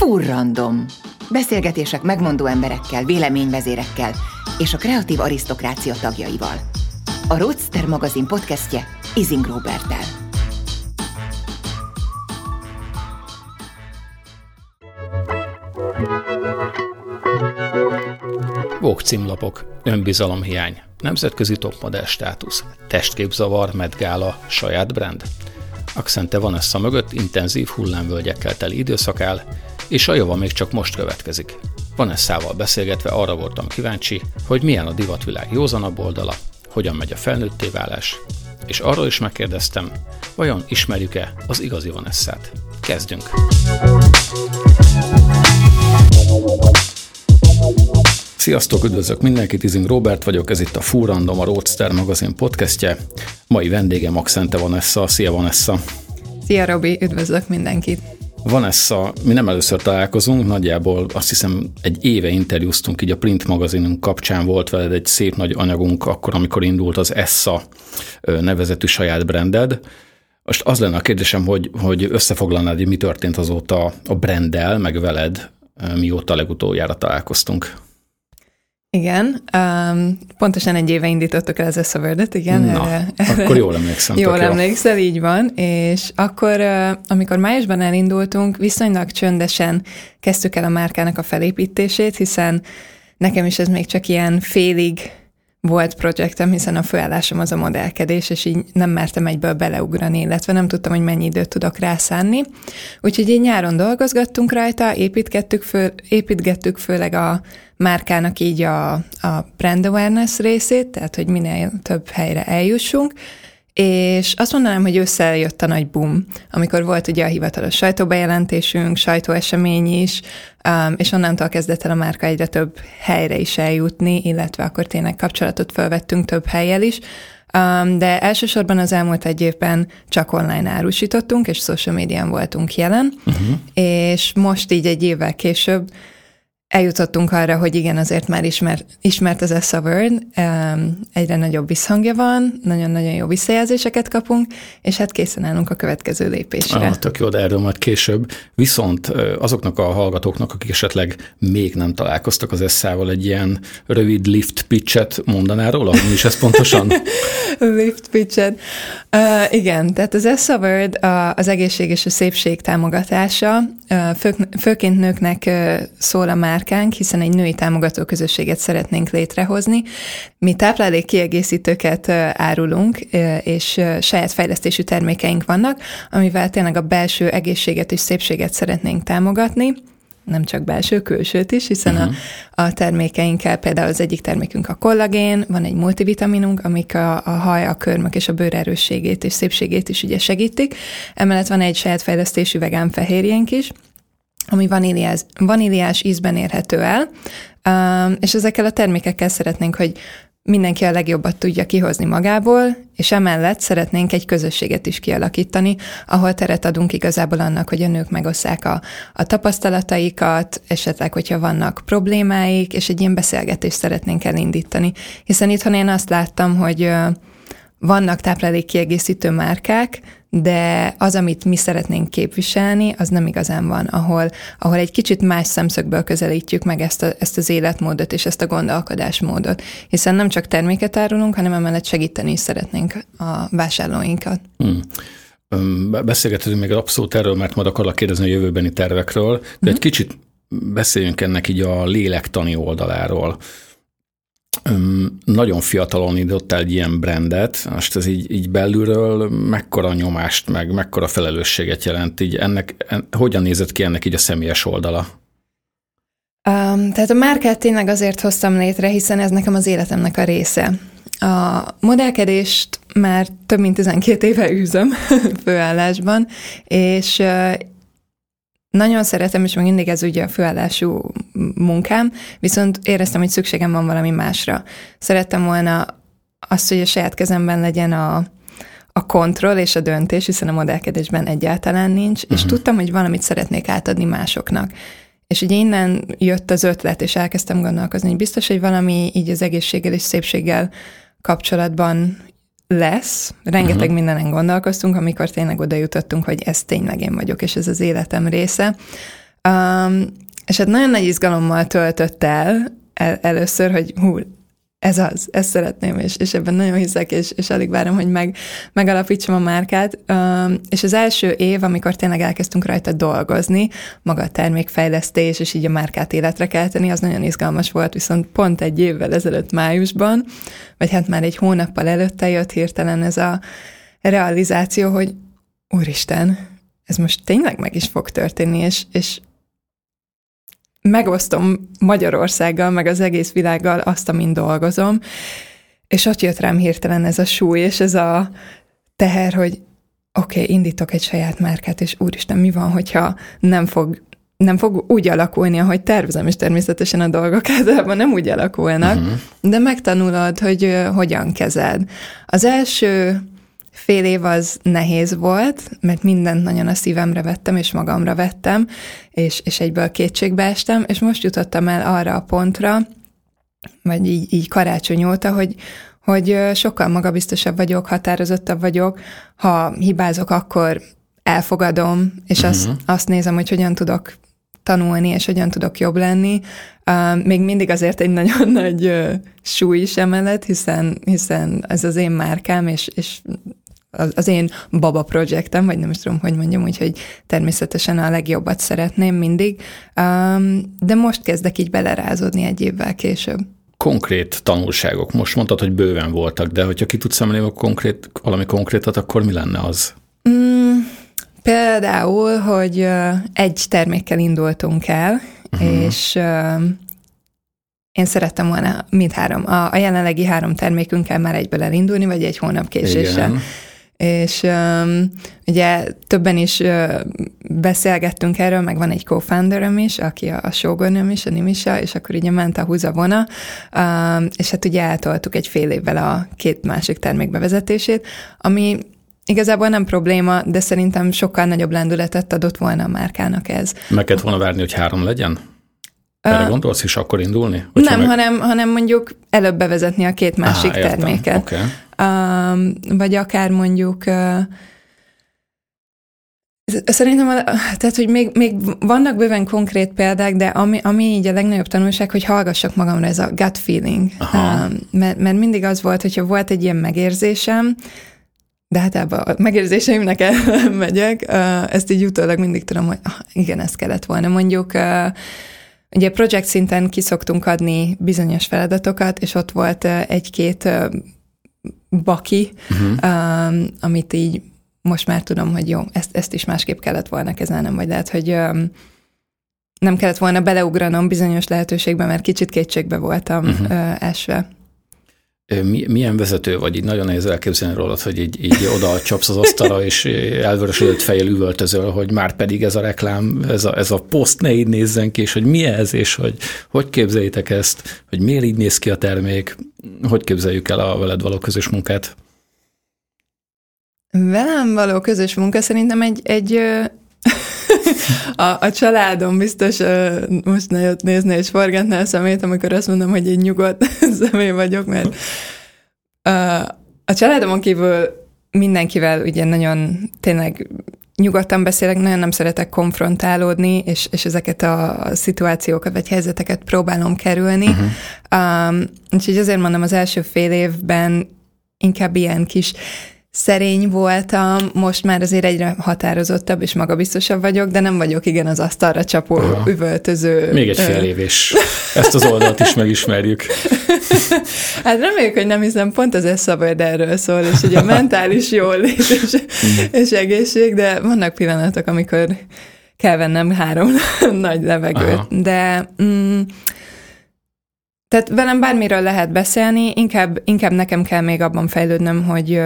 Furrandom. Beszélgetések megmondó emberekkel, véleményvezérekkel és a kreatív arisztokrácia tagjaival. A Roadster magazin podcastje Izing Robertel. Vogue címlapok, önbizalomhiány, nemzetközi topmodell státusz, testképzavar, medgála, saját brand. Accente Vanessa mögött intenzív hullámvölgyekkel teli időszak áll, és a java még csak most következik. Vanessával beszélgetve arra voltam kíváncsi, hogy milyen a divatvilág józanabb oldala, hogyan megy a felnőtté válás, és arról is megkérdeztem, vajon ismerjük-e az igazi Vanessát. Kezdjünk! Sziasztok, üdvözlök mindenkit, Izing Robert vagyok, ez itt a Full Random, a Roadster magazin podcastje. Mai vendégem Accente Vanessa. Szia Vanessa! Szia Robi, üdvözlök mindenkit! Vanessa, mi nem először találkozunk, nagyjából azt hiszem egy éve interjúztunk, így a print magazinunk kapcsán volt veled egy szép nagy anyagunk, akkor, amikor indult az Essa nevezetű saját branded. Most az lenne a kérdésem, hogy, hogy összefoglalnád, hogy mi történt azóta a branddel, meg veled, mióta legutoljára találkoztunk. Igen, um, pontosan egy éve indítottuk el az Összavördet, igen. Na, erre, akkor jól emlékszem. Jól jó. emlékszel, így van, és akkor, amikor májusban elindultunk, viszonylag csöndesen kezdtük el a márkának a felépítését, hiszen nekem is ez még csak ilyen félig volt projektem, hiszen a főállásom az a modellkedés, és így nem mertem egyből beleugrani, illetve nem tudtam, hogy mennyi időt tudok rászánni. Úgyhogy így nyáron dolgozgattunk rajta, építgettük, föl, építgettük főleg a márkának így a, a brand awareness részét, tehát hogy minél több helyre eljussunk, és azt mondanám, hogy összejött a nagy boom, amikor volt ugye a hivatalos sajtóbejelentésünk, sajtóesemény is, um, és onnantól kezdett el a márka egyre több helyre is eljutni, illetve akkor tényleg kapcsolatot felvettünk több helyel is, um, de elsősorban az elmúlt egy évben csak online árusítottunk, és social médián voltunk jelen, uh-huh. és most így egy évvel később eljutottunk arra, hogy igen, azért már ismert, ismert az Essa Word, egyre nagyobb visszhangja van, nagyon-nagyon jó visszajelzéseket kapunk, és hát készen állunk a következő lépésre. Ah, tök jó, de erről majd később. Viszont azoknak a hallgatóknak, akik esetleg még nem találkoztak az Essa-val, egy ilyen rövid lift pitchet mondaná róla, hogy mi is ez pontosan? lift pitchet. Uh, igen, tehát az Essa Word az egészség és a szépség támogatása, uh, fő, főként nőknek uh, szól a már márkánk, hiszen egy női támogató közösséget szeretnénk létrehozni. Mi táplálék kiegészítőket árulunk, és saját fejlesztésű termékeink vannak, amivel tényleg a belső egészséget és szépséget szeretnénk támogatni nem csak belső, külsőt is, hiszen uh-huh. a, a termékeinkkel, például az egyik termékünk a kollagén, van egy multivitaminunk, amik a, a haj, a körmök és a bőr erősségét és szépségét is ugye segítik. Emellett van egy saját fejlesztésű vegán fehérjénk is, ami vaníliás, vaníliás ízben érhető el, és ezekkel a termékekkel szeretnénk, hogy mindenki a legjobbat tudja kihozni magából, és emellett szeretnénk egy közösséget is kialakítani, ahol teret adunk igazából annak, hogy a nők megosszák a, a tapasztalataikat, esetleg, hogyha vannak problémáik, és egy ilyen beszélgetést szeretnénk elindítani. Hiszen itthon én azt láttam, hogy vannak táplálékkiegészítő márkák, de az, amit mi szeretnénk képviselni, az nem igazán van, ahol, ahol egy kicsit más szemszögből közelítjük meg ezt, a, ezt az életmódot és ezt a gondolkodásmódot. Hiszen nem csak terméket árulunk, hanem emellett segíteni is szeretnénk a vásárlóinkat. Hmm. Beszélgetünk még abszolút erről, mert majd akarlak kérdezni a jövőbeni tervekről, de hmm. egy kicsit beszéljünk ennek így a lélektani oldaláról nagyon fiatalon indott egy ilyen brandet, most ez így, így belülről mekkora nyomást, meg mekkora felelősséget jelent, így ennek, en, hogyan nézett ki ennek így a személyes oldala? Um, tehát a márkát tényleg azért hoztam létre, hiszen ez nekem az életemnek a része. A modellkedést már több mint 12 éve űzöm főállásban, és nagyon szeretem, és még mindig ez ugye a főállású munkám, viszont éreztem, hogy szükségem van valami másra. Szerettem volna azt, hogy a saját kezemben legyen a, a kontroll és a döntés, hiszen a modellkedésben egyáltalán nincs, uh-huh. és mhm. tudtam, hogy valamit szeretnék átadni másoknak. És ugye innen jött az ötlet, és elkezdtem gondolkozni, hogy biztos, hogy valami így az egészséggel és szépséggel kapcsolatban lesz. Rengeteg uh-huh. mindenen gondolkoztunk, amikor tényleg oda jutottunk, hogy ez tényleg én vagyok, és ez az életem része. Um, és hát nagyon nagy izgalommal töltött el, el először, hogy hú, ez az, ezt szeretném, és, és ebben nagyon hiszek, és, és alig várom, hogy meg, megalapítsam a márkát. És az első év, amikor tényleg elkezdtünk rajta dolgozni, maga a termékfejlesztés, és így a márkát életre kelteni, az nagyon izgalmas volt, viszont pont egy évvel ezelőtt májusban, vagy hát már egy hónappal előtte jött hirtelen ez a realizáció, hogy úristen, ez most tényleg meg is fog történni, és, és megosztom Magyarországgal, meg az egész világgal azt, amin dolgozom, és ott jött rám hirtelen ez a súly, és ez a teher, hogy oké, okay, indítok egy saját márkát, és úristen, mi van, hogyha nem fog nem fog úgy alakulni, ahogy tervezem, és természetesen a dolgok általában nem úgy alakulnak, uh-huh. de megtanulod, hogy uh, hogyan kezed. Az első fél év az nehéz volt, mert mindent nagyon a szívemre vettem, és magamra vettem, és, és egyből kétségbe estem, és most jutottam el arra a pontra, vagy így, így karácsony óta, hogy, hogy sokkal magabiztosabb vagyok, határozottabb vagyok, ha hibázok, akkor elfogadom, és uh-huh. azt, azt nézem, hogy hogyan tudok tanulni, és hogyan tudok jobb lenni. Uh, még mindig azért egy nagyon nagy uh, súly is emellett, hiszen, hiszen ez az én márkám, és, és az én baba projektem, vagy nem is tudom, hogy mondjam, úgyhogy természetesen a legjobbat szeretném mindig, de most kezdek így belerázódni egy évvel később. Konkrét tanulságok. Most mondtad, hogy bőven voltak, de hogyha ki tudsz emelni a konkrét, valami konkrétat, akkor mi lenne az? Mm, például, hogy egy termékkel indultunk el, uh-huh. és én szerettem volna mindhárom, a, a jelenlegi három termékünkkel már egyből elindulni, vagy egy hónap késéssel. Igen és um, ugye többen is uh, beszélgettünk erről, meg van egy co-founderem is, aki a, a showgunöm is, a Nimisa, és akkor ugye ment a húzavona, um, és hát ugye eltoltuk egy fél évvel a két másik termék bevezetését, ami Igazából nem probléma, de szerintem sokkal nagyobb lendületet adott volna a márkának ez. Meg kellett volna várni, hogy három legyen? Erre gondolsz is akkor indulni? nem, meg... hanem, hanem mondjuk előbb bevezetni a két másik Á, terméket. Okay vagy akár mondjuk Szerintem, tehát, hogy még, még vannak bőven konkrét példák, de ami, ami így a legnagyobb tanulság, hogy hallgassak magamra ez a gut feeling. Aha. Mert, mert mindig az volt, hogyha volt egy ilyen megérzésem, de hát ebbe a megérzéseimnek megyek, ezt így utólag mindig tudom, hogy ah, igen, ez kellett volna. Mondjuk ugye projekt szinten kiszoktunk adni bizonyos feladatokat, és ott volt egy-két baki, uh-huh. um, amit így most már tudom, hogy jó, ezt, ezt is másképp kellett volna kezelnem, vagy lehet, hogy um, nem kellett volna beleugranom bizonyos lehetőségbe, mert kicsit kétségbe voltam uh-huh. uh, esve milyen vezető vagy, így nagyon nehéz elképzelni rólad, hogy így, így oda csapsz az asztalra, és elvörösödött fejjel üvöltözöl, hogy már pedig ez a reklám, ez a, ez a poszt ne így nézzen ki, és hogy mi ez, és hogy hogy képzeljétek ezt, hogy miért így néz ki a termék, hogy képzeljük el a veled való közös munkát? Velem való közös munka szerintem egy, egy a, a családom biztos uh, most nagyot nézne és forgatná a szemét, amikor azt mondom, hogy egy nyugodt személy vagyok, mert a családomon kívül mindenkivel ugye nagyon tényleg nyugodtan beszélek, nagyon nem szeretek konfrontálódni, és, és ezeket a szituációkat vagy helyzeteket próbálom kerülni. Uh-huh. Um, úgyhogy azért mondom, az első fél évben inkább ilyen kis szerény voltam, most már azért egyre határozottabb és magabiztosabb vagyok, de nem vagyok igen az asztalra csapó, Aha. üvöltöző. Még egy fél év, és ezt az oldalt is megismerjük. hát reméljük, hogy nem hiszem, pont az eszabad erről szól, és ugye a mentális jólét és, mm. és egészség, de vannak pillanatok, amikor kell vennem három nagy levegőt, Aha. de mm, tehát velem bármiről lehet beszélni, inkább, inkább nekem kell még abban fejlődnöm, hogy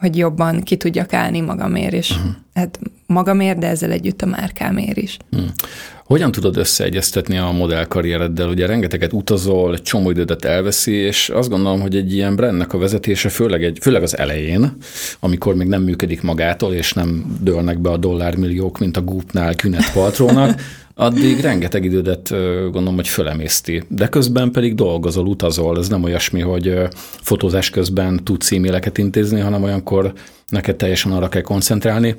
hogy jobban ki tudjak állni magamért, és uh-huh. hát magamért, de ezzel együtt a márkámért is. Uh-huh. Hogyan tudod összeegyeztetni a modellkarriereddel? Ugye rengeteget utazol, csomó idődet elveszi, és azt gondolom, hogy egy ilyen brandnek a vezetése, főleg, egy, főleg az elején, amikor még nem működik magától, és nem dőlnek be a dollármilliók, mint a Goop-nál Künet Paltrónak, addig rengeteg idődet gondolom, hogy fölemészti. De közben pedig dolgozol, utazol, ez nem olyasmi, hogy fotózás közben tudsz e-maileket intézni, hanem olyankor neked teljesen arra kell koncentrálni.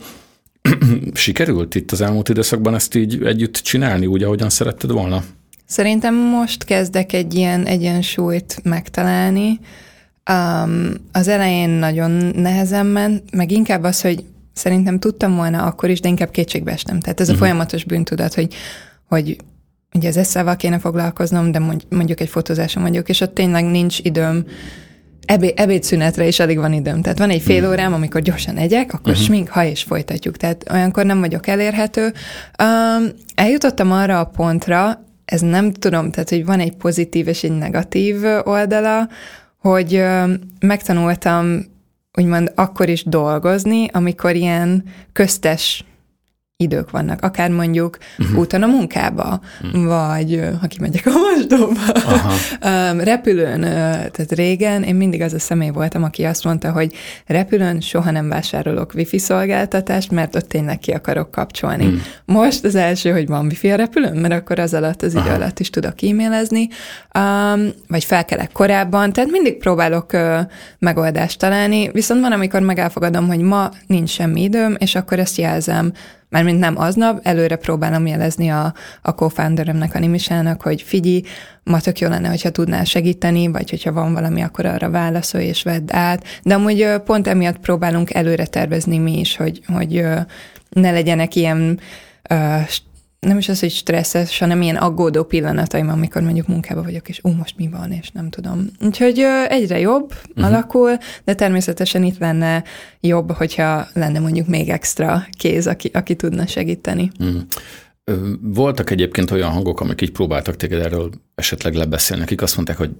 Sikerült itt az elmúlt időszakban ezt így együtt csinálni, úgy, ahogyan szeretted volna? Szerintem most kezdek egy ilyen egyensúlyt megtalálni. Um, az elején nagyon nehezen ment, meg inkább az, hogy szerintem tudtam volna akkor is, de inkább kétségbe estem. Tehát ez a uh-huh. folyamatos bűntudat, hogy, hogy ugye az eszával kéne foglalkoznom, de mondjuk egy fotózáson vagyok, és ott tényleg nincs időm ebé, ebédszünetre is alig van időm. Tehát van egy fél mhm. órám, amikor gyorsan egyek, akkor uh-huh. smink, ha és folytatjuk. Tehát olyankor nem vagyok elérhető. Um, eljutottam arra a pontra, ez nem tudom, tehát hogy van egy pozitív és egy negatív oldala, hogy uh, megtanultam úgymond akkor is dolgozni, amikor ilyen köztes idők vannak, akár mondjuk uh-huh. úton a munkába, uh-huh. vagy ha kimegyek a mosdóba, repülőn, tehát régen én mindig az a személy voltam, aki azt mondta, hogy repülőn soha nem vásárolok wifi szolgáltatást, mert ott tényleg ki akarok kapcsolni. Uh-huh. Most az első, hogy van wifi a repülőn, mert akkor az alatt, az idő Aha. alatt is tudok e-mailezni, um, vagy felkelek korábban, tehát mindig próbálok uh, megoldást találni, viszont van, amikor megelfogadom, hogy ma nincs semmi időm, és akkor ezt jelzem mármint nem aznap, előre próbálom jelezni a, a co-founderemnek, a Nimisának, hogy figyelj, ma tök jó lenne, hogyha tudnál segíteni, vagy hogyha van valami, akkor arra válaszolj és vedd át. De amúgy pont emiatt próbálunk előre tervezni mi is, hogy, hogy ne legyenek ilyen nem is az, hogy stresszes, hanem ilyen aggódó pillanataim, amikor mondjuk munkába vagyok, és ú, most mi van, és nem tudom. Úgyhogy egyre jobb uh-huh. alakul, de természetesen itt lenne jobb, hogyha lenne mondjuk még extra kéz, aki, aki tudna segíteni. Uh-huh. Voltak egyébként olyan hangok, amik így próbáltak téged erről esetleg lebeszélni. Akik azt mondták, hogy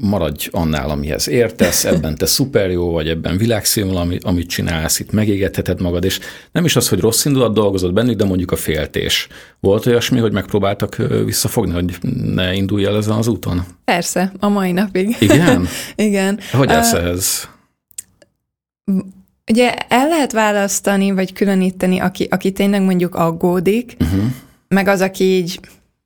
maradj annál, amihez értesz, ebben te szuper jó vagy, ebben világszínvonal, amit csinálsz, itt megégetheted magad, és nem is az, hogy rossz indulat dolgozott bennük, de mondjuk a féltés. Volt olyasmi, hogy megpróbáltak visszafogni, hogy ne indulj el ezen az úton? Persze, a mai napig. Igen? Igen. Hogy állsz uh, ehhez? Ugye el lehet választani, vagy különíteni, aki, aki tényleg mondjuk aggódik, uh-huh. meg az, aki így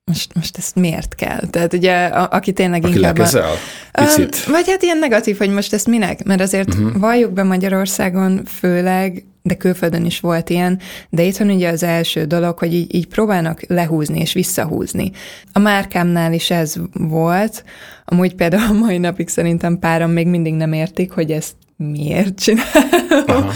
most, most ezt miért kell? Tehát ugye, a, aki tényleg aki inkább... Lekezel? Picit. Um, vagy hát ilyen negatív, hogy most ezt minek? Mert azért uh-huh. valljuk be Magyarországon főleg, de külföldön is volt ilyen, de itthon ugye az első dolog, hogy így, így próbálnak lehúzni és visszahúzni. A márkámnál is ez volt, amúgy például a mai napig szerintem páran még mindig nem értik, hogy ezt miért csinálom.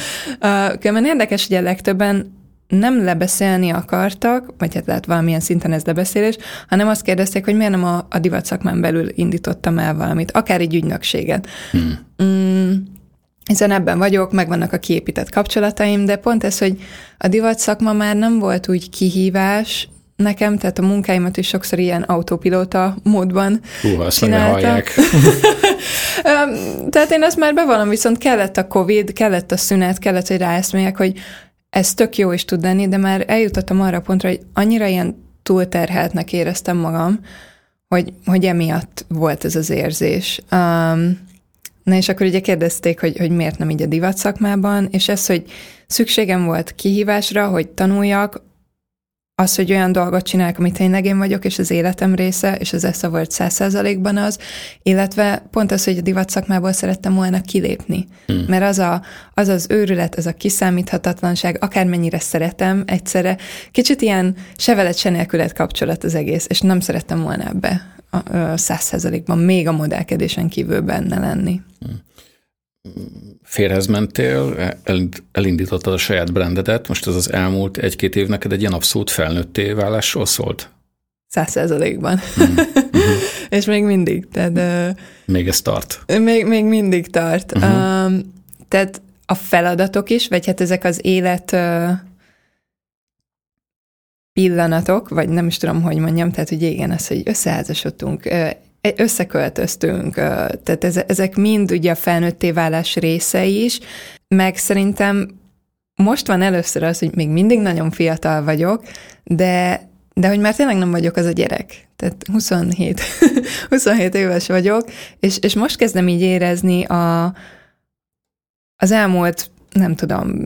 Uh, különben érdekes, hogy a legtöbben nem lebeszélni akartak, vagy hát lehet valamilyen szinten ez lebeszélés, hanem azt kérdezték, hogy miért nem a, a divat szakmán belül indítottam el valamit, akár egy ügynökséget. Hmm. Mm, hiszen ebben vagyok, megvannak a kiépített kapcsolataim, de pont ez, hogy a divat szakma már nem volt úgy kihívás, nekem, tehát a munkáimat is sokszor ilyen autopilóta módban Hú, azt hallják. tehát én azt már bevallom, viszont kellett a Covid, kellett a szünet, kellett, hogy ráeszméljek, hogy ez tök jó is tud lenni, de már eljutottam arra a pontra, hogy annyira ilyen túlterheltnek éreztem magam, hogy, hogy emiatt volt ez az érzés. Um, na és akkor ugye kérdezték, hogy, hogy miért nem így a divat szakmában, és ez, hogy szükségem volt kihívásra, hogy tanuljak, az, hogy olyan dolgot csinálok, amit tényleg én vagyok, és az életem része, és az Esza volt száz százalékban az, illetve pont az, hogy a divat szakmából szerettem volna kilépni. Hmm. Mert az, a, az az őrület, az a kiszámíthatatlanság, akármennyire szeretem egyszerre, kicsit ilyen se veled, se nélkület kapcsolat az egész, és nem szerettem volna ebbe száz százalékban még a modellkedésen kívül benne lenni. Hmm férhez mentél, elindítottad a saját brandedet, most ez az elmúlt egy-két év neked egy ilyen abszolút felnőtté válásról szólt? Száz százalékban. Mm-hmm. És még mindig. Tehát, még ez tart? Még, még mindig tart. Uh-huh. Um, tehát a feladatok is, vagy hát ezek az élet uh, pillanatok, vagy nem is tudom, hogy mondjam, tehát hogy igen, az, hogy összeházasodtunk, összeköltöztünk, tehát ezek mind ugye a felnőtté válás része is, meg szerintem most van először az, hogy még mindig nagyon fiatal vagyok, de, de hogy már tényleg nem vagyok az a gyerek. Tehát 27, 27 éves vagyok, és, és most kezdem így érezni a, az elmúlt, nem tudom,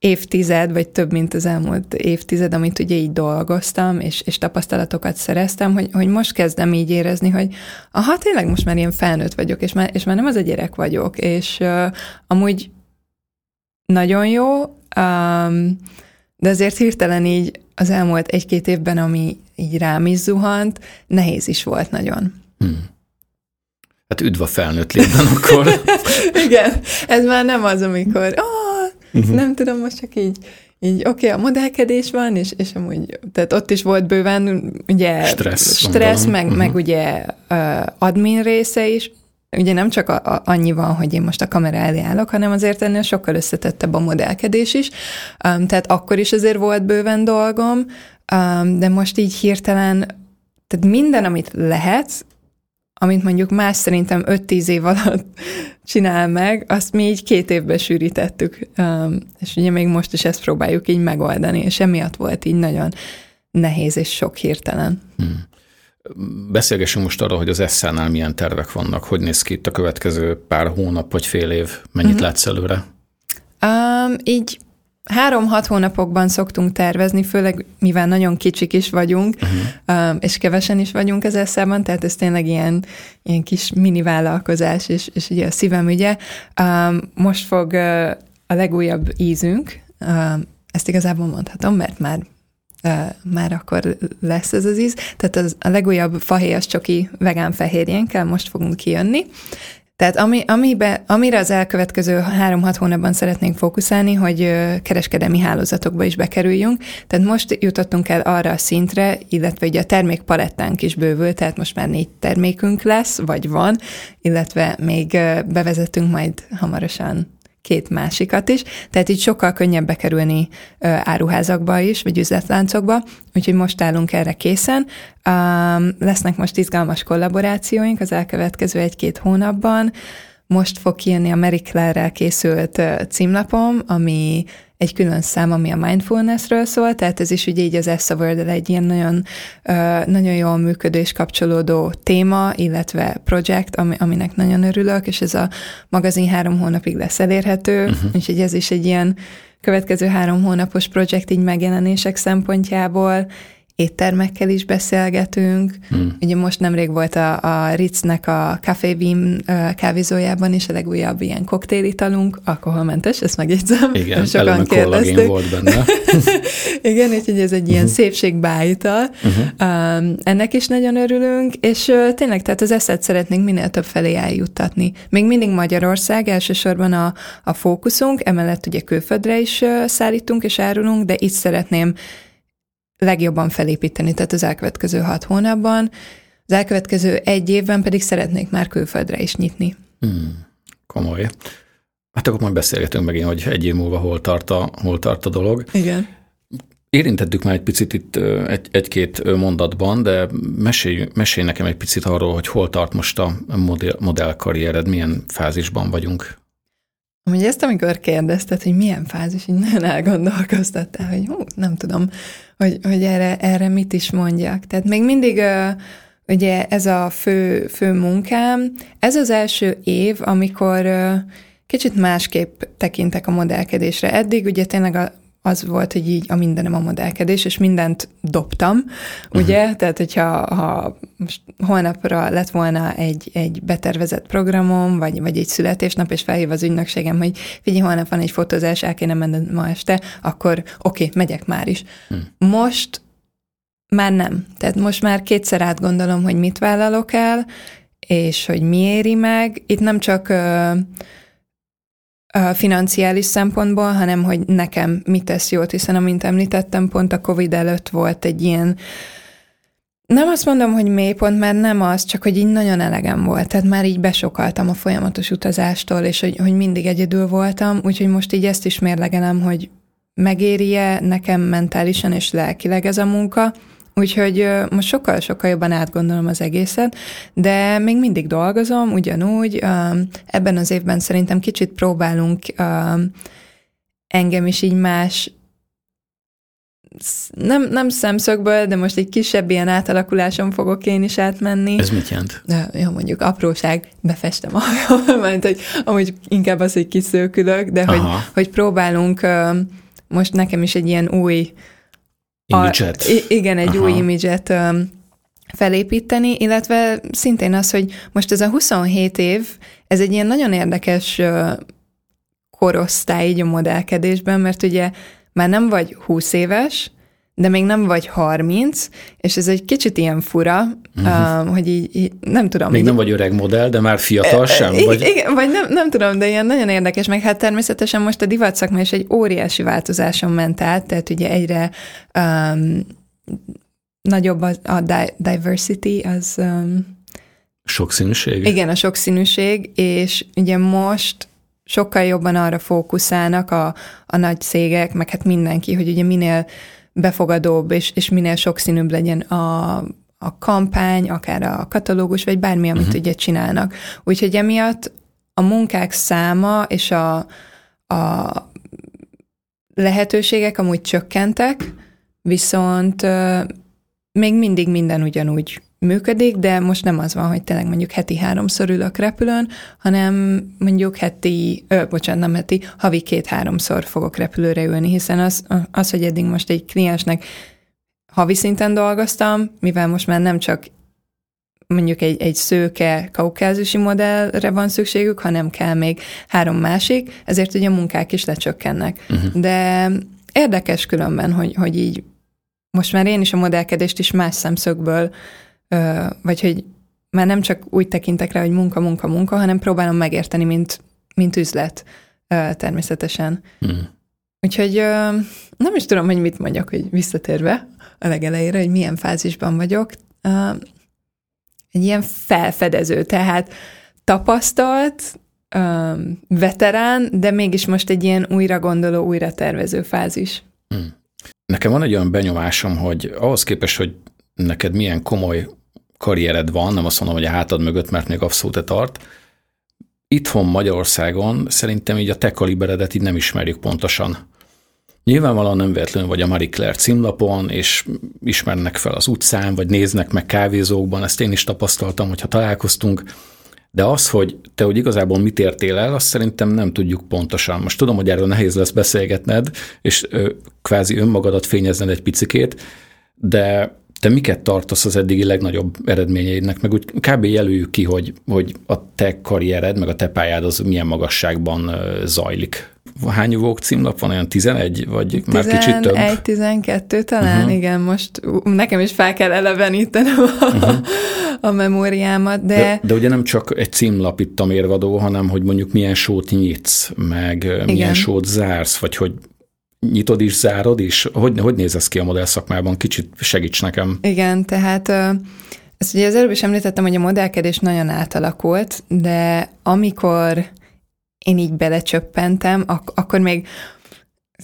évtized, vagy több, mint az elmúlt évtized, amit ugye így dolgoztam, és, és tapasztalatokat szereztem, hogy, hogy most kezdem így érezni, hogy aha, tényleg most már ilyen felnőtt vagyok, és már, és már nem az a gyerek vagyok, és uh, amúgy nagyon jó, um, de azért hirtelen így az elmúlt egy-két évben, ami így rám is zuhant, nehéz is volt nagyon. Hmm. Hát üdv a felnőtt létben akkor. Igen, ez már nem az, amikor oh, uh-huh. nem tudom, most csak így így oké, okay, a modellkedés van, és, és amúgy, tehát ott is volt bőven ugye stressz, stressz meg, uh-huh. meg ugye uh, admin része is, ugye nem csak a, a, annyi van, hogy én most a kamera elé állok, hanem azért ennél sokkal összetettebb a modellkedés is, um, tehát akkor is azért volt bőven dolgom, um, de most így hirtelen, tehát minden, amit lehet, amit mondjuk más szerintem 5-10 év alatt csinál meg, azt mi így két évben sűrítettük, és ugye még most is ezt próbáljuk így megoldani, és emiatt volt így nagyon nehéz és sok hirtelen. Hmm. Beszélgessünk most arról, hogy az Eszánál milyen tervek vannak, hogy néz ki itt a következő pár hónap vagy fél év, mennyit uh-huh. látsz előre? Um, így három-hat hónapokban szoktunk tervezni, főleg mivel nagyon kicsik is vagyunk, uh-huh. és kevesen is vagyunk az eszában, tehát ez tényleg ilyen, ilyen kis mini vállalkozás, és, és ugye a szívem ügye. Most fog a legújabb ízünk, ezt igazából mondhatom, mert már már akkor lesz ez az íz. Tehát az, a legújabb fahéjas csoki vegán fehérjénkkel most fogunk kijönni, tehát ami, amibe, amire az elkövetkező három-hat hónapban szeretnénk fókuszálni, hogy kereskedelmi hálózatokba is bekerüljünk. Tehát most jutottunk el arra a szintre, illetve ugye a termékpalettánk is bővül, tehát most már négy termékünk lesz, vagy van, illetve még bevezetünk majd hamarosan két másikat is, tehát így sokkal könnyebb bekerülni áruházakba is, vagy üzletláncokba, úgyhogy most állunk erre készen. Lesznek most izgalmas kollaborációink az elkövetkező egy-két hónapban. Most fog kijönni a Mary Claire-rel készült címlapom, ami egy külön szám, ami a mindfulnessről szól, tehát ez is ugye így az Essa world egy ilyen nagyon, nagyon jól működő és kapcsolódó téma, illetve projekt, ami, aminek nagyon örülök, és ez a magazin három hónapig lesz elérhető, uh-huh. úgyhogy ez is egy ilyen következő három hónapos projekt így megjelenések szempontjából, éttermekkel is beszélgetünk. Hmm. Ugye most nemrég volt a, a Ritznek a Café Beam kávézójában is a legújabb ilyen koktélitalunk, alkoholmentes, ezt megjegyzem. Igen, sokan kérdezték. volt benne. Igen, úgyhogy ez egy ilyen uh-huh. szépségbájtal. Uh-huh. Um, ennek is nagyon örülünk, és uh, tényleg, tehát az eszet szeretnénk minél több felé eljuttatni. Még mindig Magyarország, elsősorban a, a fókuszunk, emellett ugye külföldre is uh, szállítunk és árulunk, de itt szeretném legjobban felépíteni, tehát az elkövetkező hat hónapban. Az elkövetkező egy évben pedig szeretnék már külföldre is nyitni. Hmm, komoly. Hát akkor majd beszélgetünk megint, hogy egy év múlva hol tart a, hol tart a dolog. Igen. Érintettük már egy picit itt egy, egy-két mondatban, de mesélj, mesélj nekem egy picit arról, hogy hol tart most a modell, modellkarriered, milyen fázisban vagyunk. Ugye ezt, amikor kérdezted, hogy milyen fázis, így nagyon elgondolkoztattál, hogy hú, nem tudom, hogy, hogy erre, erre mit is mondjak. Tehát még mindig ugye ez a fő, fő munkám. Ez az első év, amikor kicsit másképp tekintek a modellkedésre. Eddig ugye tényleg a, az volt, hogy így a mindenem a modellkedés, és mindent dobtam, uh-huh. ugye? Tehát, hogyha ha most holnapra lett volna egy, egy betervezett programom, vagy, vagy egy születésnap, és felhív az ügynökségem, hogy figyelj, holnap van egy fotózás, el kéne menned ma este, akkor oké, okay, megyek már is. Uh-huh. Most már nem. Tehát most már kétszer átgondolom, hogy mit vállalok el, és hogy mi éri meg. Itt nem csak uh, financiális szempontból, hanem hogy nekem mit tesz jót, hiszen amint említettem, pont a Covid előtt volt egy ilyen nem azt mondom, hogy mélypont, mert nem az, csak hogy így nagyon elegem volt. Tehát már így besokaltam a folyamatos utazástól, és hogy, hogy mindig egyedül voltam, úgyhogy most így ezt is mérlegelem, hogy megéri-e nekem mentálisan és lelkileg ez a munka, Úgyhogy most sokkal-sokkal jobban átgondolom az egészet, de még mindig dolgozom, ugyanúgy. Ebben az évben szerintem kicsit próbálunk engem is így más nem, nem szemszögből, de most egy kisebb ilyen átalakuláson fogok én is átmenni. Ez mit jelent? De, jó, mondjuk apróság, befestem a mert hogy amúgy inkább az, hogy kiszőkülök, de hogy, hogy próbálunk most nekem is egy ilyen új Imidzset. Igen, egy Aha. új imidzset felépíteni, illetve szintén az, hogy most ez a 27 év, ez egy ilyen nagyon érdekes korosztály így a modellkedésben, mert ugye már nem vagy 20 éves, de még nem vagy 30, és ez egy kicsit ilyen fura, uh-huh. uh, hogy így, így nem tudom. Még így, nem vagy öreg modell, de már fiatal sem? Igen, vagy, igen, vagy nem, nem tudom, de ilyen nagyon érdekes, meg hát természetesen most a divatszakma is egy óriási változáson ment át, tehát ugye egyre um, nagyobb a, a diversity, az... Um, sokszínűség? Igen, a sokszínűség, és ugye most sokkal jobban arra fókuszálnak a, a nagy cégek, meg hát mindenki, hogy ugye minél befogadóbb és, és minél sokszínűbb legyen a, a kampány, akár a katalógus, vagy bármi, amit uh-huh. ugye csinálnak. Úgyhogy emiatt a munkák száma és a, a lehetőségek amúgy csökkentek, viszont még mindig minden ugyanúgy működik, de most nem az van, hogy tényleg mondjuk heti háromszor ülök repülőn, hanem mondjuk heti, ö, bocsánat, nem heti, havi két-háromszor fogok repülőre ülni, hiszen az, az, hogy eddig most egy kliensnek havi szinten dolgoztam, mivel most már nem csak mondjuk egy, egy szőke kaukázusi modellre van szükségük, hanem kell még három másik, ezért ugye a munkák is lecsökkennek. Uh-huh. De érdekes különben, hogy, hogy így most már én is a modellkedést is más szemszögből vagy hogy már nem csak úgy tekintek rá, hogy munka, munka, munka, hanem próbálom megérteni, mint, mint üzlet természetesen. Hmm. Úgyhogy nem is tudom, hogy mit mondjak, hogy visszatérve a legelejére, hogy milyen fázisban vagyok. Egy ilyen felfedező, tehát tapasztalt, veterán, de mégis most egy ilyen újra gondoló, újra tervező fázis. Hmm. Nekem van egy olyan benyomásom, hogy ahhoz képest, hogy neked milyen komoly karriered van, nem azt mondom, hogy a hátad mögött, mert még abszolút tart. Itthon Magyarországon szerintem így a te kaliberedet így nem ismerjük pontosan. Nyilvánvalóan nem véletlenül vagy a Marie Claire címlapon, és ismernek fel az utcán, vagy néznek meg kávézókban, ezt én is tapasztaltam, hogyha találkoztunk, de az, hogy te hogy igazából mit értél el, azt szerintem nem tudjuk pontosan. Most tudom, hogy erről nehéz lesz beszélgetned, és ö, kvázi önmagadat fényezned egy picikét, de te miket tartasz az eddigi legnagyobb eredményeidnek, meg úgy kb. jelöljük ki, hogy, hogy a te karriered, meg a te pályád az milyen magasságban zajlik. Hány vók címlap van, olyan 11, vagy már kicsit több? 11, 12 talán, uh-huh. igen, most nekem is fel kell elevenítenem a, uh-huh. a memóriámat, de... de... De ugye nem csak egy címlap itt a mérvadó, hanem hogy mondjuk milyen sót nyitsz, meg igen. milyen sót zársz, vagy hogy nyitod is, zárod is? Hogy, hogy néz ez ki a modell szakmában? Kicsit segíts nekem. Igen, tehát ezt ugye az előbb is említettem, hogy a modellkedés nagyon átalakult, de amikor én így belecsöppentem, ak- akkor még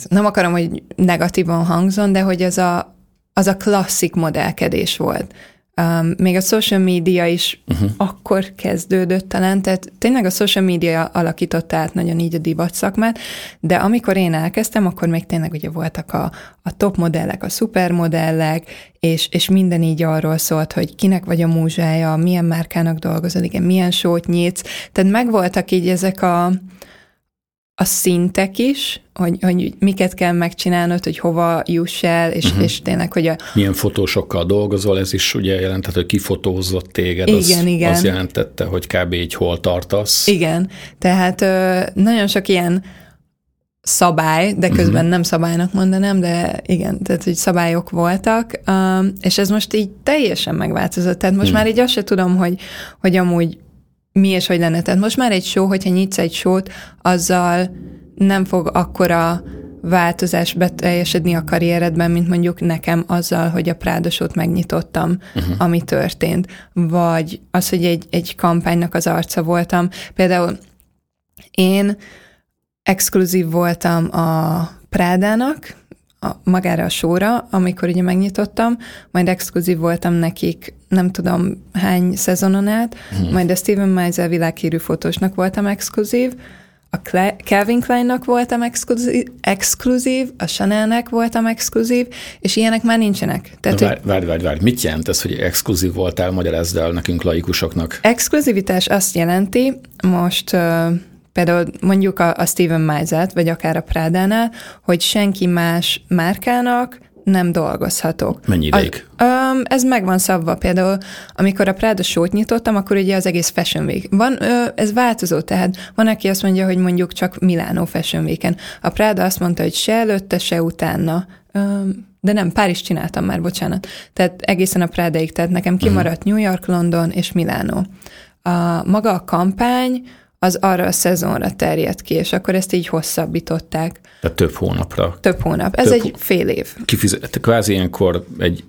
nem akarom, hogy negatívan hangzon, de hogy az a, az a klasszik modellkedés volt. Um, még a social media is uh-huh. akkor kezdődött talán, tehát tényleg a social media alakította át nagyon így a divat szakmát, de amikor én elkezdtem, akkor még tényleg ugye voltak a, a top modellek, a szupermodellek, és, és minden így arról szólt, hogy kinek vagy a múzsája, milyen márkának dolgozol, igen, milyen sót nyitsz, tehát megvoltak így ezek a, a szintek is, hogy, hogy miket kell megcsinálnod, hogy hova juss el, és, uh-huh. és tényleg, hogy a... Milyen fotósokkal dolgozol, ez is ugye jelentett, hogy kifotózott téged, igen, az, igen. az jelentette, hogy kb. így hol tartasz. Igen, tehát ö, nagyon sok ilyen szabály, de közben uh-huh. nem szabálynak mondanám, de igen, tehát hogy szabályok voltak, um, és ez most így teljesen megváltozott. Tehát most uh-huh. már így azt se tudom, hogy, hogy amúgy mi és hogy lenne. Tehát most már egy show, hogyha nyitsz egy sót, azzal nem fog akkora változás beteljesedni a karrieredben, mint mondjuk nekem azzal, hogy a Prádosót megnyitottam, uh-huh. ami történt. Vagy az, hogy egy, egy kampánynak az arca voltam. Például én exkluzív voltam a Prádának, a, magára a sóra, amikor ugye megnyitottam, majd exkluzív voltam nekik nem tudom hány szezonon át, hmm. majd a Steven Meisel világhírű fotósnak voltam exkluzív, a Calvin Kleinnak voltam exkluzív, exkluzív, a Chanelnek voltam exkluzív, és ilyenek már nincsenek. Tehát, várj, várj, várj, várj, mit jelent ez, hogy exkluzív voltál, magyarázd el nekünk laikusoknak? Exkluzivitás azt jelenti, most például mondjuk a, a Steven Meisel-t, vagy akár a Prádánál, hogy senki más márkának nem dolgozhatok. Mennyi ideig? A, um, ez meg van szabva. Például, amikor a Prada sót nyitottam, akkor ugye az egész Fashion Week. Van, ö, ez változó, tehát van, aki azt mondja, hogy mondjuk csak Milánó Fashion Week-en. A Prada azt mondta, hogy se előtte, se utána. Um, de nem, Párizs csináltam már, bocsánat. Tehát egészen a Prádaig, tehát nekem kimaradt uh-huh. New York, London és Milánó. A, maga a kampány az arra a szezonra terjed ki, és akkor ezt így hosszabbították. Tehát több hónapra. Több hónap. Ez több egy fél év. Kifizet, kvázi ilyenkor egy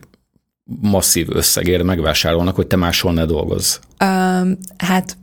masszív összegért megvásárolnak, hogy te máshol ne dolgozz. Um, hát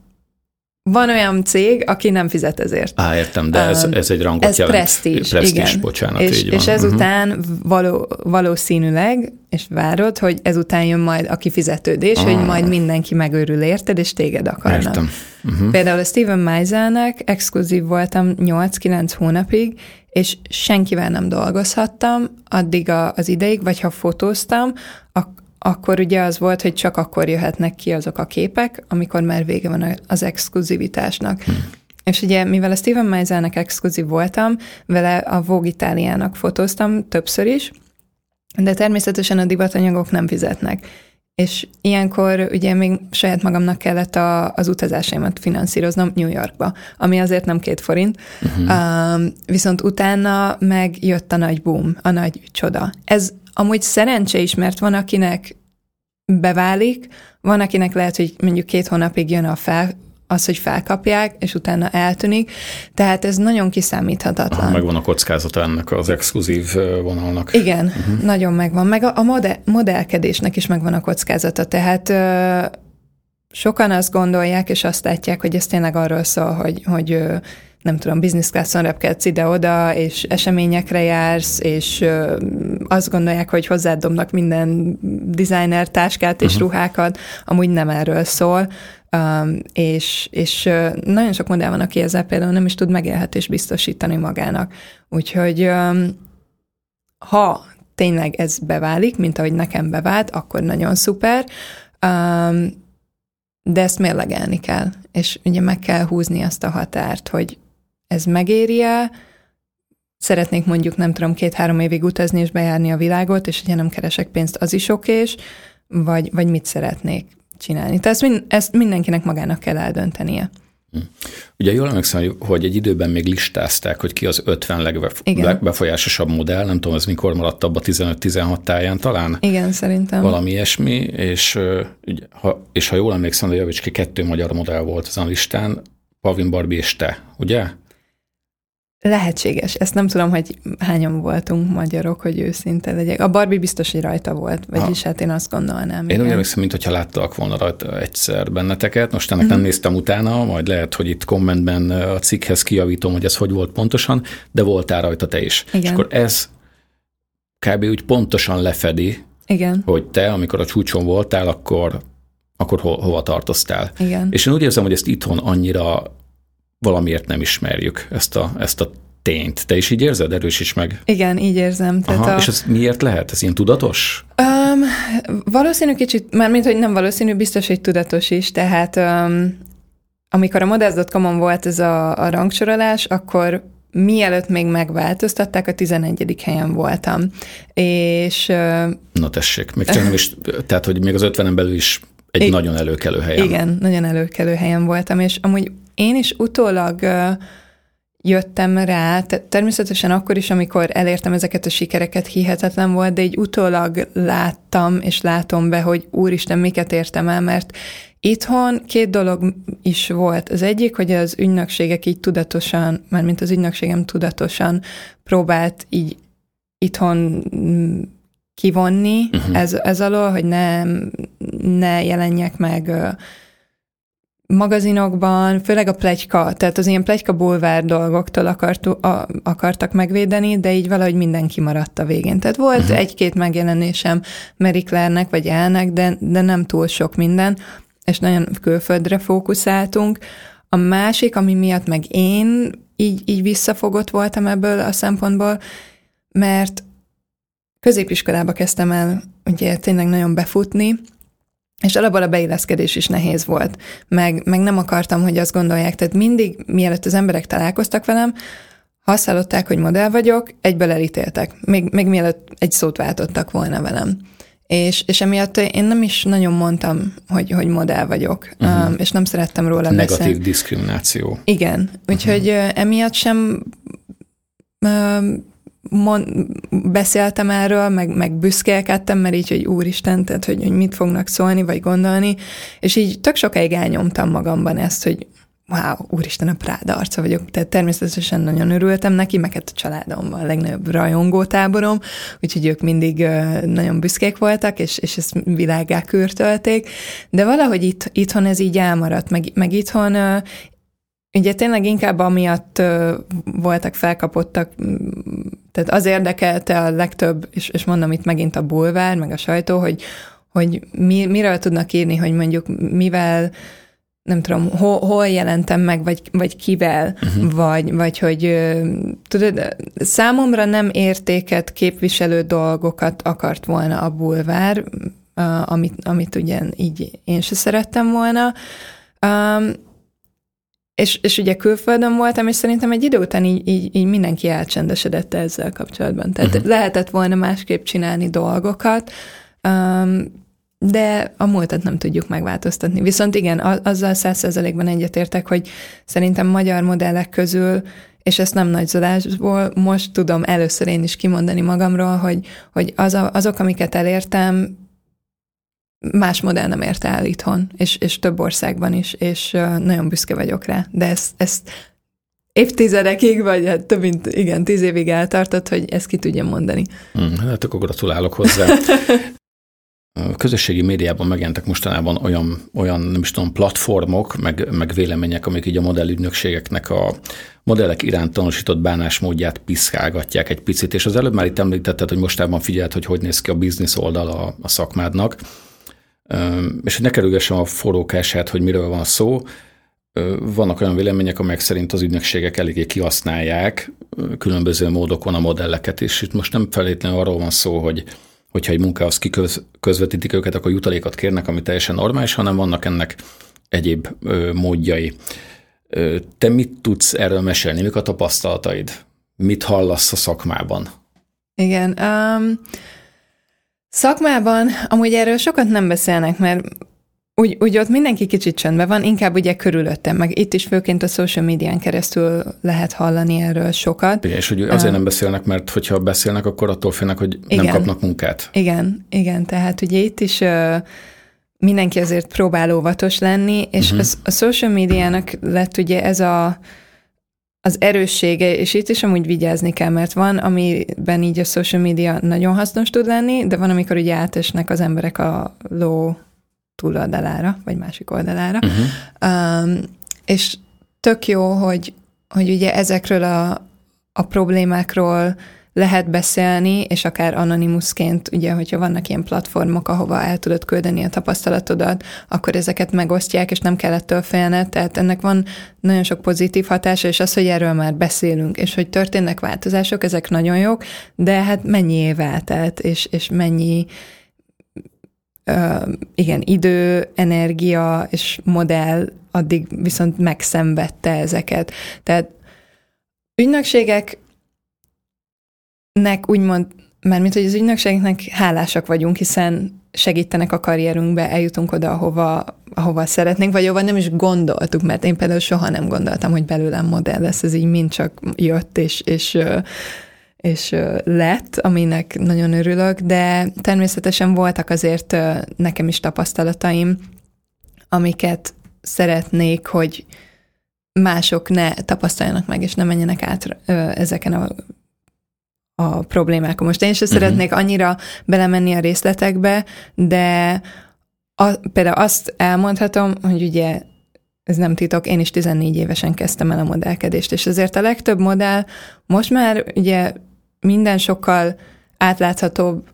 van olyan cég, aki nem fizet ezért. Á, értem, de ez, ez egy rangot ez jelent. Presztízs, presztízs igen. bocsánat, és, így van. és ezután uh-huh. való, valószínűleg, és várod, hogy ezután jön majd a kifizetődés, ah. hogy majd mindenki megőrül érted, és téged akarnak. Értem. Uh-huh. Például a Steven Meiselnek exkluzív voltam 8-9 hónapig, és senkivel nem dolgozhattam addig a, az ideig, vagy ha fotóztam, ak- akkor ugye az volt, hogy csak akkor jöhetnek ki azok a képek, amikor már vége van az exkluzivitásnak. Hmm. És ugye, mivel a Steven Meiselnek exkluzív voltam, vele a Vogue Itáliának fotóztam többször is, de természetesen a divatanyagok nem fizetnek. És ilyenkor ugye még saját magamnak kellett a, az utazásaimat finanszíroznom New Yorkba, ami azért nem két forint, uh-huh. um, viszont utána meg jött a nagy boom, a nagy csoda. Ez amúgy szerencse is, mert van, akinek beválik, van, akinek lehet, hogy mondjuk két hónapig jön a fel, az, hogy felkapják, és utána eltűnik. Tehát ez nagyon kiszámíthatatlan. Megvan a kockázata ennek az exkluzív vonalnak. Igen, uh-huh. nagyon megvan. Meg a, a modell, modellkedésnek is megvan a kockázata. Tehát ö, sokan azt gondolják, és azt látják, hogy ez tényleg arról szól, hogy, hogy ö, nem tudom, business classon repkedsz ide-oda, és eseményekre jársz, és azt gondolják, hogy hozzád dobnak minden designer táskát és uh-huh. ruhákat, amúgy nem erről szól, um, és, és nagyon sok modell van, aki ezzel például nem is tud megélhetést biztosítani magának. Úgyhogy um, ha tényleg ez beválik, mint ahogy nekem bevált, akkor nagyon szuper, um, de ezt mérlegelni kell, és ugye meg kell húzni azt a határt, hogy ez megéri-e, szeretnék mondjuk, nem tudom, két-három évig utazni és bejárni a világot, és ugye nem keresek pénzt, az is okés, vagy, vagy mit szeretnék csinálni. Tehát ezt, mind, ezt mindenkinek magának kell eldöntenie. Hm. Ugye jól emlékszem, hogy egy időben még listázták, hogy ki az 50 legbefolyásosabb modell, nem tudom, ez mikor maradt abba 15-16 táján talán. Igen, szerintem. Valami ilyesmi, és, ha, és ha jól emlékszem, de javíts ki, kettő magyar modell volt ezen a listán, Pavin Barbie és te, ugye? Lehetséges. Ezt nem tudom, hogy hányan voltunk magyarok, hogy őszinte legyek. A Barbie biztos, hogy rajta volt, vagyis ha. hát én azt gondolnám. Én úgy emlékszem, mintha láttak volna rajta egyszer benneteket. Most ennek uh-huh. nem néztem utána, majd lehet, hogy itt kommentben a cikkhez kijavítom, hogy ez hogy volt pontosan, de voltál rajta te is. Igen. És akkor ez kb. úgy pontosan lefedi, Igen. hogy te, amikor a csúcson voltál, akkor, akkor ho- hova tartoztál. Igen. És én úgy érzem, hogy ezt itthon annyira valamiért nem ismerjük ezt a, ezt a tényt. Te is így érzed? Erősíts meg. Igen, így érzem. Tehát Aha, a... És ez miért lehet? Ez ilyen tudatos? Um, valószínű kicsit, már mint hogy nem valószínű, biztos, hogy tudatos is. Tehát um, amikor a Modest.com-on volt ez a, a rangsorolás, akkor mielőtt még megváltoztatták, a 11. helyen voltam. És... Uh, Na tessék, még nem is, tehát, hogy még az 50-en belül is egy I- nagyon előkelő helyen. Igen, nagyon előkelő helyen voltam, és amúgy én is utólag jöttem rá, természetesen akkor is, amikor elértem ezeket a sikereket, hihetetlen volt, de így utólag láttam, és látom be, hogy úristen, miket értem el, mert itthon két dolog is volt. Az egyik, hogy az ügynökségek így tudatosan, mármint az ügynökségem tudatosan próbált így itthon mm, kivonni uh-huh. ez, ez alól, hogy ne, ne jelenjek meg magazinokban, főleg a plegyka, tehát az ilyen plegyka bulvár dolgoktól akart, a, akartak megvédeni, de így valahogy mindenki maradt a végén. Tehát volt uh-huh. egy-két megjelenésem Mary Claire-nek vagy elnek, de, de nem túl sok minden, és nagyon külföldre fókuszáltunk. A másik, ami miatt meg én így, így visszafogott voltam ebből a szempontból, mert középiskolába kezdtem el ugye tényleg nagyon befutni, és alapból a beilleszkedés is nehéz volt, meg, meg nem akartam, hogy azt gondolják. Tehát mindig, mielőtt az emberek találkoztak velem, ha azt hallották, hogy modell vagyok, egyből elítéltek, még, még mielőtt egy szót váltottak volna velem. És, és emiatt én nem is nagyon mondtam, hogy, hogy modell vagyok, uh-huh. um, és nem szerettem róla Negatív beszélni. diszkrimináció. Igen, úgyhogy uh-huh. emiatt sem um, mond, beszéltem erről, meg, meg büszkélkedtem, mert így, hogy úristen, tehát, hogy, hogy mit fognak szólni, vagy gondolni, és így tök sokáig elnyomtam magamban ezt, hogy wow, úristen, a Práda arca vagyok. Tehát természetesen nagyon örültem neki, meg hát a családomban a legnagyobb rajongótáborom, úgyhogy ők mindig nagyon büszkék voltak, és, és ezt világá kürtölték, de valahogy itt, itthon ez így elmaradt, meg, meg itthon Ugye tényleg inkább amiatt voltak felkapottak, tehát az érdekelte a legtöbb, és, és mondom itt megint a bulvár, meg a sajtó, hogy, hogy mi, miről tudnak írni, hogy mondjuk mivel nem tudom, hol, hol jelentem meg, vagy, vagy kivel, uh-huh. vagy, vagy hogy tudod, számomra nem értéket képviselő dolgokat akart volna a bulvár, amit, amit ugye így én se szerettem volna. Um, és, és ugye külföldön voltam, és szerintem egy idő után így, így, így mindenki elcsendesedett ezzel kapcsolatban. Tehát uh-huh. lehetett volna másképp csinálni dolgokat, um, de a múltat nem tudjuk megváltoztatni. Viszont igen, azzal száz százalékban egyetértek, hogy szerintem magyar modellek közül, és ezt nem nagy zodásból, most tudom először én is kimondani magamról, hogy, hogy az a, azok, amiket elértem, más modell nem érte el itthon, és, és több országban is, és nagyon büszke vagyok rá. De ezt, ezt évtizedekig, vagy hát több mint, igen, tíz évig eltartott, hogy ezt ki tudjam mondani. Hmm, hát akkor gratulálok hozzá. A közösségi médiában megjelentek mostanában olyan, olyan nem is tudom, platformok, meg, meg vélemények, amik így a modellügynökségeknek a modellek iránt tanúsított bánásmódját piszkálgatják egy picit, és az előbb már itt említetted, hogy mostában figyelt, hogy hogy néz ki a biznisz oldal a, a szakmádnak, és hogy ne kerülgessem a forrókását, hogy miről van szó, vannak olyan vélemények, amelyek szerint az ügynökségek eléggé kihasználják különböző módokon a modelleket, és itt most nem feltétlenül arról van szó, hogy hogyha egy munkához kiközvetítik őket, akkor jutalékot kérnek, ami teljesen normális, hanem vannak ennek egyéb módjai. Te mit tudsz erről mesélni? Mik a tapasztalataid? Mit hallasz a szakmában? Igen. Um, szakmában amúgy erről sokat nem beszélnek, mert úgy, úgy ott mindenki kicsit csöndben van, inkább ugye körülöttem, meg itt is főként a social médián keresztül lehet hallani erről sokat. Igen, és hogy azért nem beszélnek, mert hogyha beszélnek, akkor attól félnek, hogy igen, nem kapnak munkát. Igen, igen, tehát ugye itt is uh, mindenki azért próbál óvatos lenni, és uh-huh. az, a social médiának lett ugye ez a az erőssége, és itt is amúgy vigyázni kell, mert van, amiben így a social media nagyon hasznos tud lenni, de van, amikor ugye átesnek az emberek a ló túloldalára, vagy másik oldalára. Uh-huh. Um, és tök jó, hogy, hogy ugye ezekről a, a problémákról lehet beszélni, és akár anonimusként, ugye, hogyha vannak ilyen platformok, ahova el tudod küldeni a tapasztalatodat, akkor ezeket megosztják, és nem kell ettől félned, tehát ennek van nagyon sok pozitív hatása, és az, hogy erről már beszélünk, és hogy történnek változások, ezek nagyon jók, de hát mennyi év eltelt, és, és mennyi igen, idő, energia és modell addig viszont megszenvedte ezeket. Tehát ügynökségeknek úgymond, mert mint hogy az ügynökségeknek hálásak vagyunk, hiszen segítenek a karrierünkbe, eljutunk oda, ahova, ahova szeretnénk, vagy ahova nem is gondoltuk, mert én például soha nem gondoltam, hogy belőlem modell lesz, ez így mind csak jött, és, és és lett, aminek nagyon örülök, de természetesen voltak azért nekem is tapasztalataim, amiket szeretnék, hogy mások ne tapasztaljanak meg, és ne menjenek át ezeken a, a problémákon. Most én sem uh-huh. szeretnék annyira belemenni a részletekbe, de a, például azt elmondhatom, hogy ugye ez nem titok, én is 14 évesen kezdtem el a modellkedést, és ezért a legtöbb modell most már ugye minden sokkal átláthatóbb,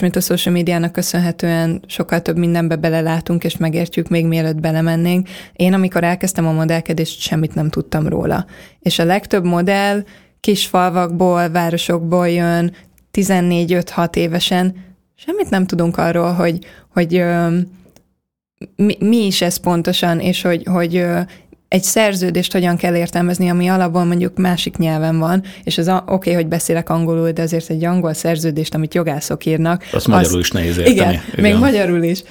mint a social médiának köszönhetően sokkal több mindenbe belelátunk, és megértjük még mielőtt belemennénk. Én, amikor elkezdtem a modellkedést, semmit nem tudtam róla. És a legtöbb modell kis falvakból, városokból jön, 14-5-6 évesen, semmit nem tudunk arról, hogy, hogy mi, mi is ez pontosan, és hogy, hogy egy szerződést hogyan kell értelmezni, ami alapból mondjuk másik nyelven van, és az oké, okay, hogy beszélek angolul, de azért egy angol szerződést, amit jogászok írnak. Azt az, magyarul is nehéz érteni. Igen, igen, még magyarul is.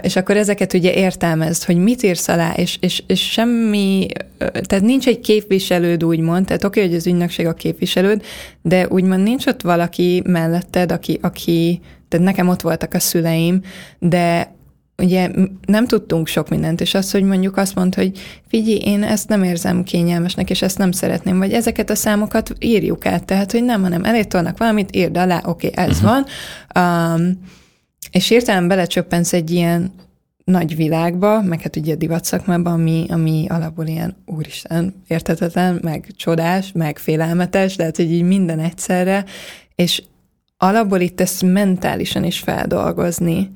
És akkor ezeket ugye értelmezd, hogy mit írsz alá, és, és, és semmi, tehát nincs egy képviselőd úgymond, tehát oké, okay, hogy az ügynökség a képviselőd, de úgymond nincs ott valaki melletted, aki, aki tehát nekem ott voltak a szüleim, de ugye nem tudtunk sok mindent, és az, hogy mondjuk azt mondta, hogy figyelj, én ezt nem érzem kényelmesnek, és ezt nem szeretném, vagy ezeket a számokat írjuk át, tehát, hogy nem, hanem elé tolnak valamit, írd alá, oké, okay, ez uh-huh. van, um, és hirtelen belecsöppensz egy ilyen nagy világba, meg hát ugye a divatszakmában, ami, ami alapból ilyen úristen, értetetlen, meg csodás, meg félelmetes, de hát, hogy így minden egyszerre, és alapból itt ezt mentálisan is feldolgozni,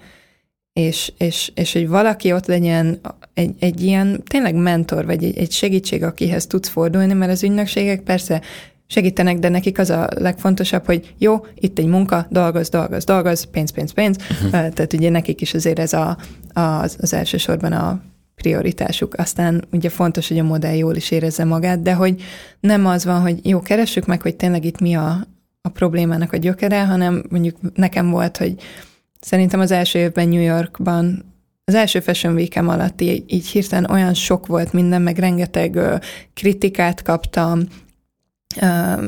és, és, és hogy valaki ott legyen egy, egy ilyen tényleg mentor, vagy egy, egy segítség, akihez tudsz fordulni, mert az ügynökségek persze segítenek, de nekik az a legfontosabb, hogy jó, itt egy munka, dolgoz, dolgoz, dolgoz, pénz, pénz, pénz. Uh-huh. Tehát ugye nekik is azért ez a, az, az elsősorban a prioritásuk. Aztán ugye fontos, hogy a modell jól is érezze magát, de hogy nem az van, hogy jó, keressük meg, hogy tényleg itt mi a, a problémának a gyökere, hanem mondjuk nekem volt, hogy Szerintem az első évben New Yorkban az első Fashion week alatt így, így hirtelen olyan sok volt minden, meg rengeteg ö, kritikát kaptam, ö,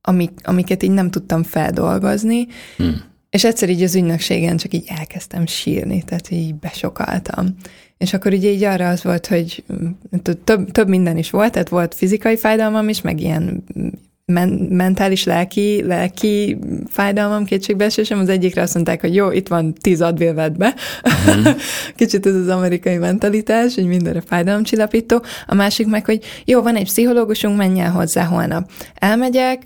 amik, amiket így nem tudtam feldolgozni, hmm. és egyszer így az ügynökségen csak így elkezdtem sírni, tehát így besokaltam. És akkor ugye így arra az volt, hogy több, több minden is volt, tehát volt fizikai fájdalmam is, meg ilyen men- mentális, lelki, lelki fájdalmam, kétségbeesésem. Az egyikre azt mondták, hogy jó, itt van tíz advil vedd be. Uh-huh. Kicsit ez az amerikai mentalitás, hogy mindenre fájdalomcsillapító. A másik meg, hogy jó, van egy pszichológusunk, menj el hozzá holnap. Elmegyek,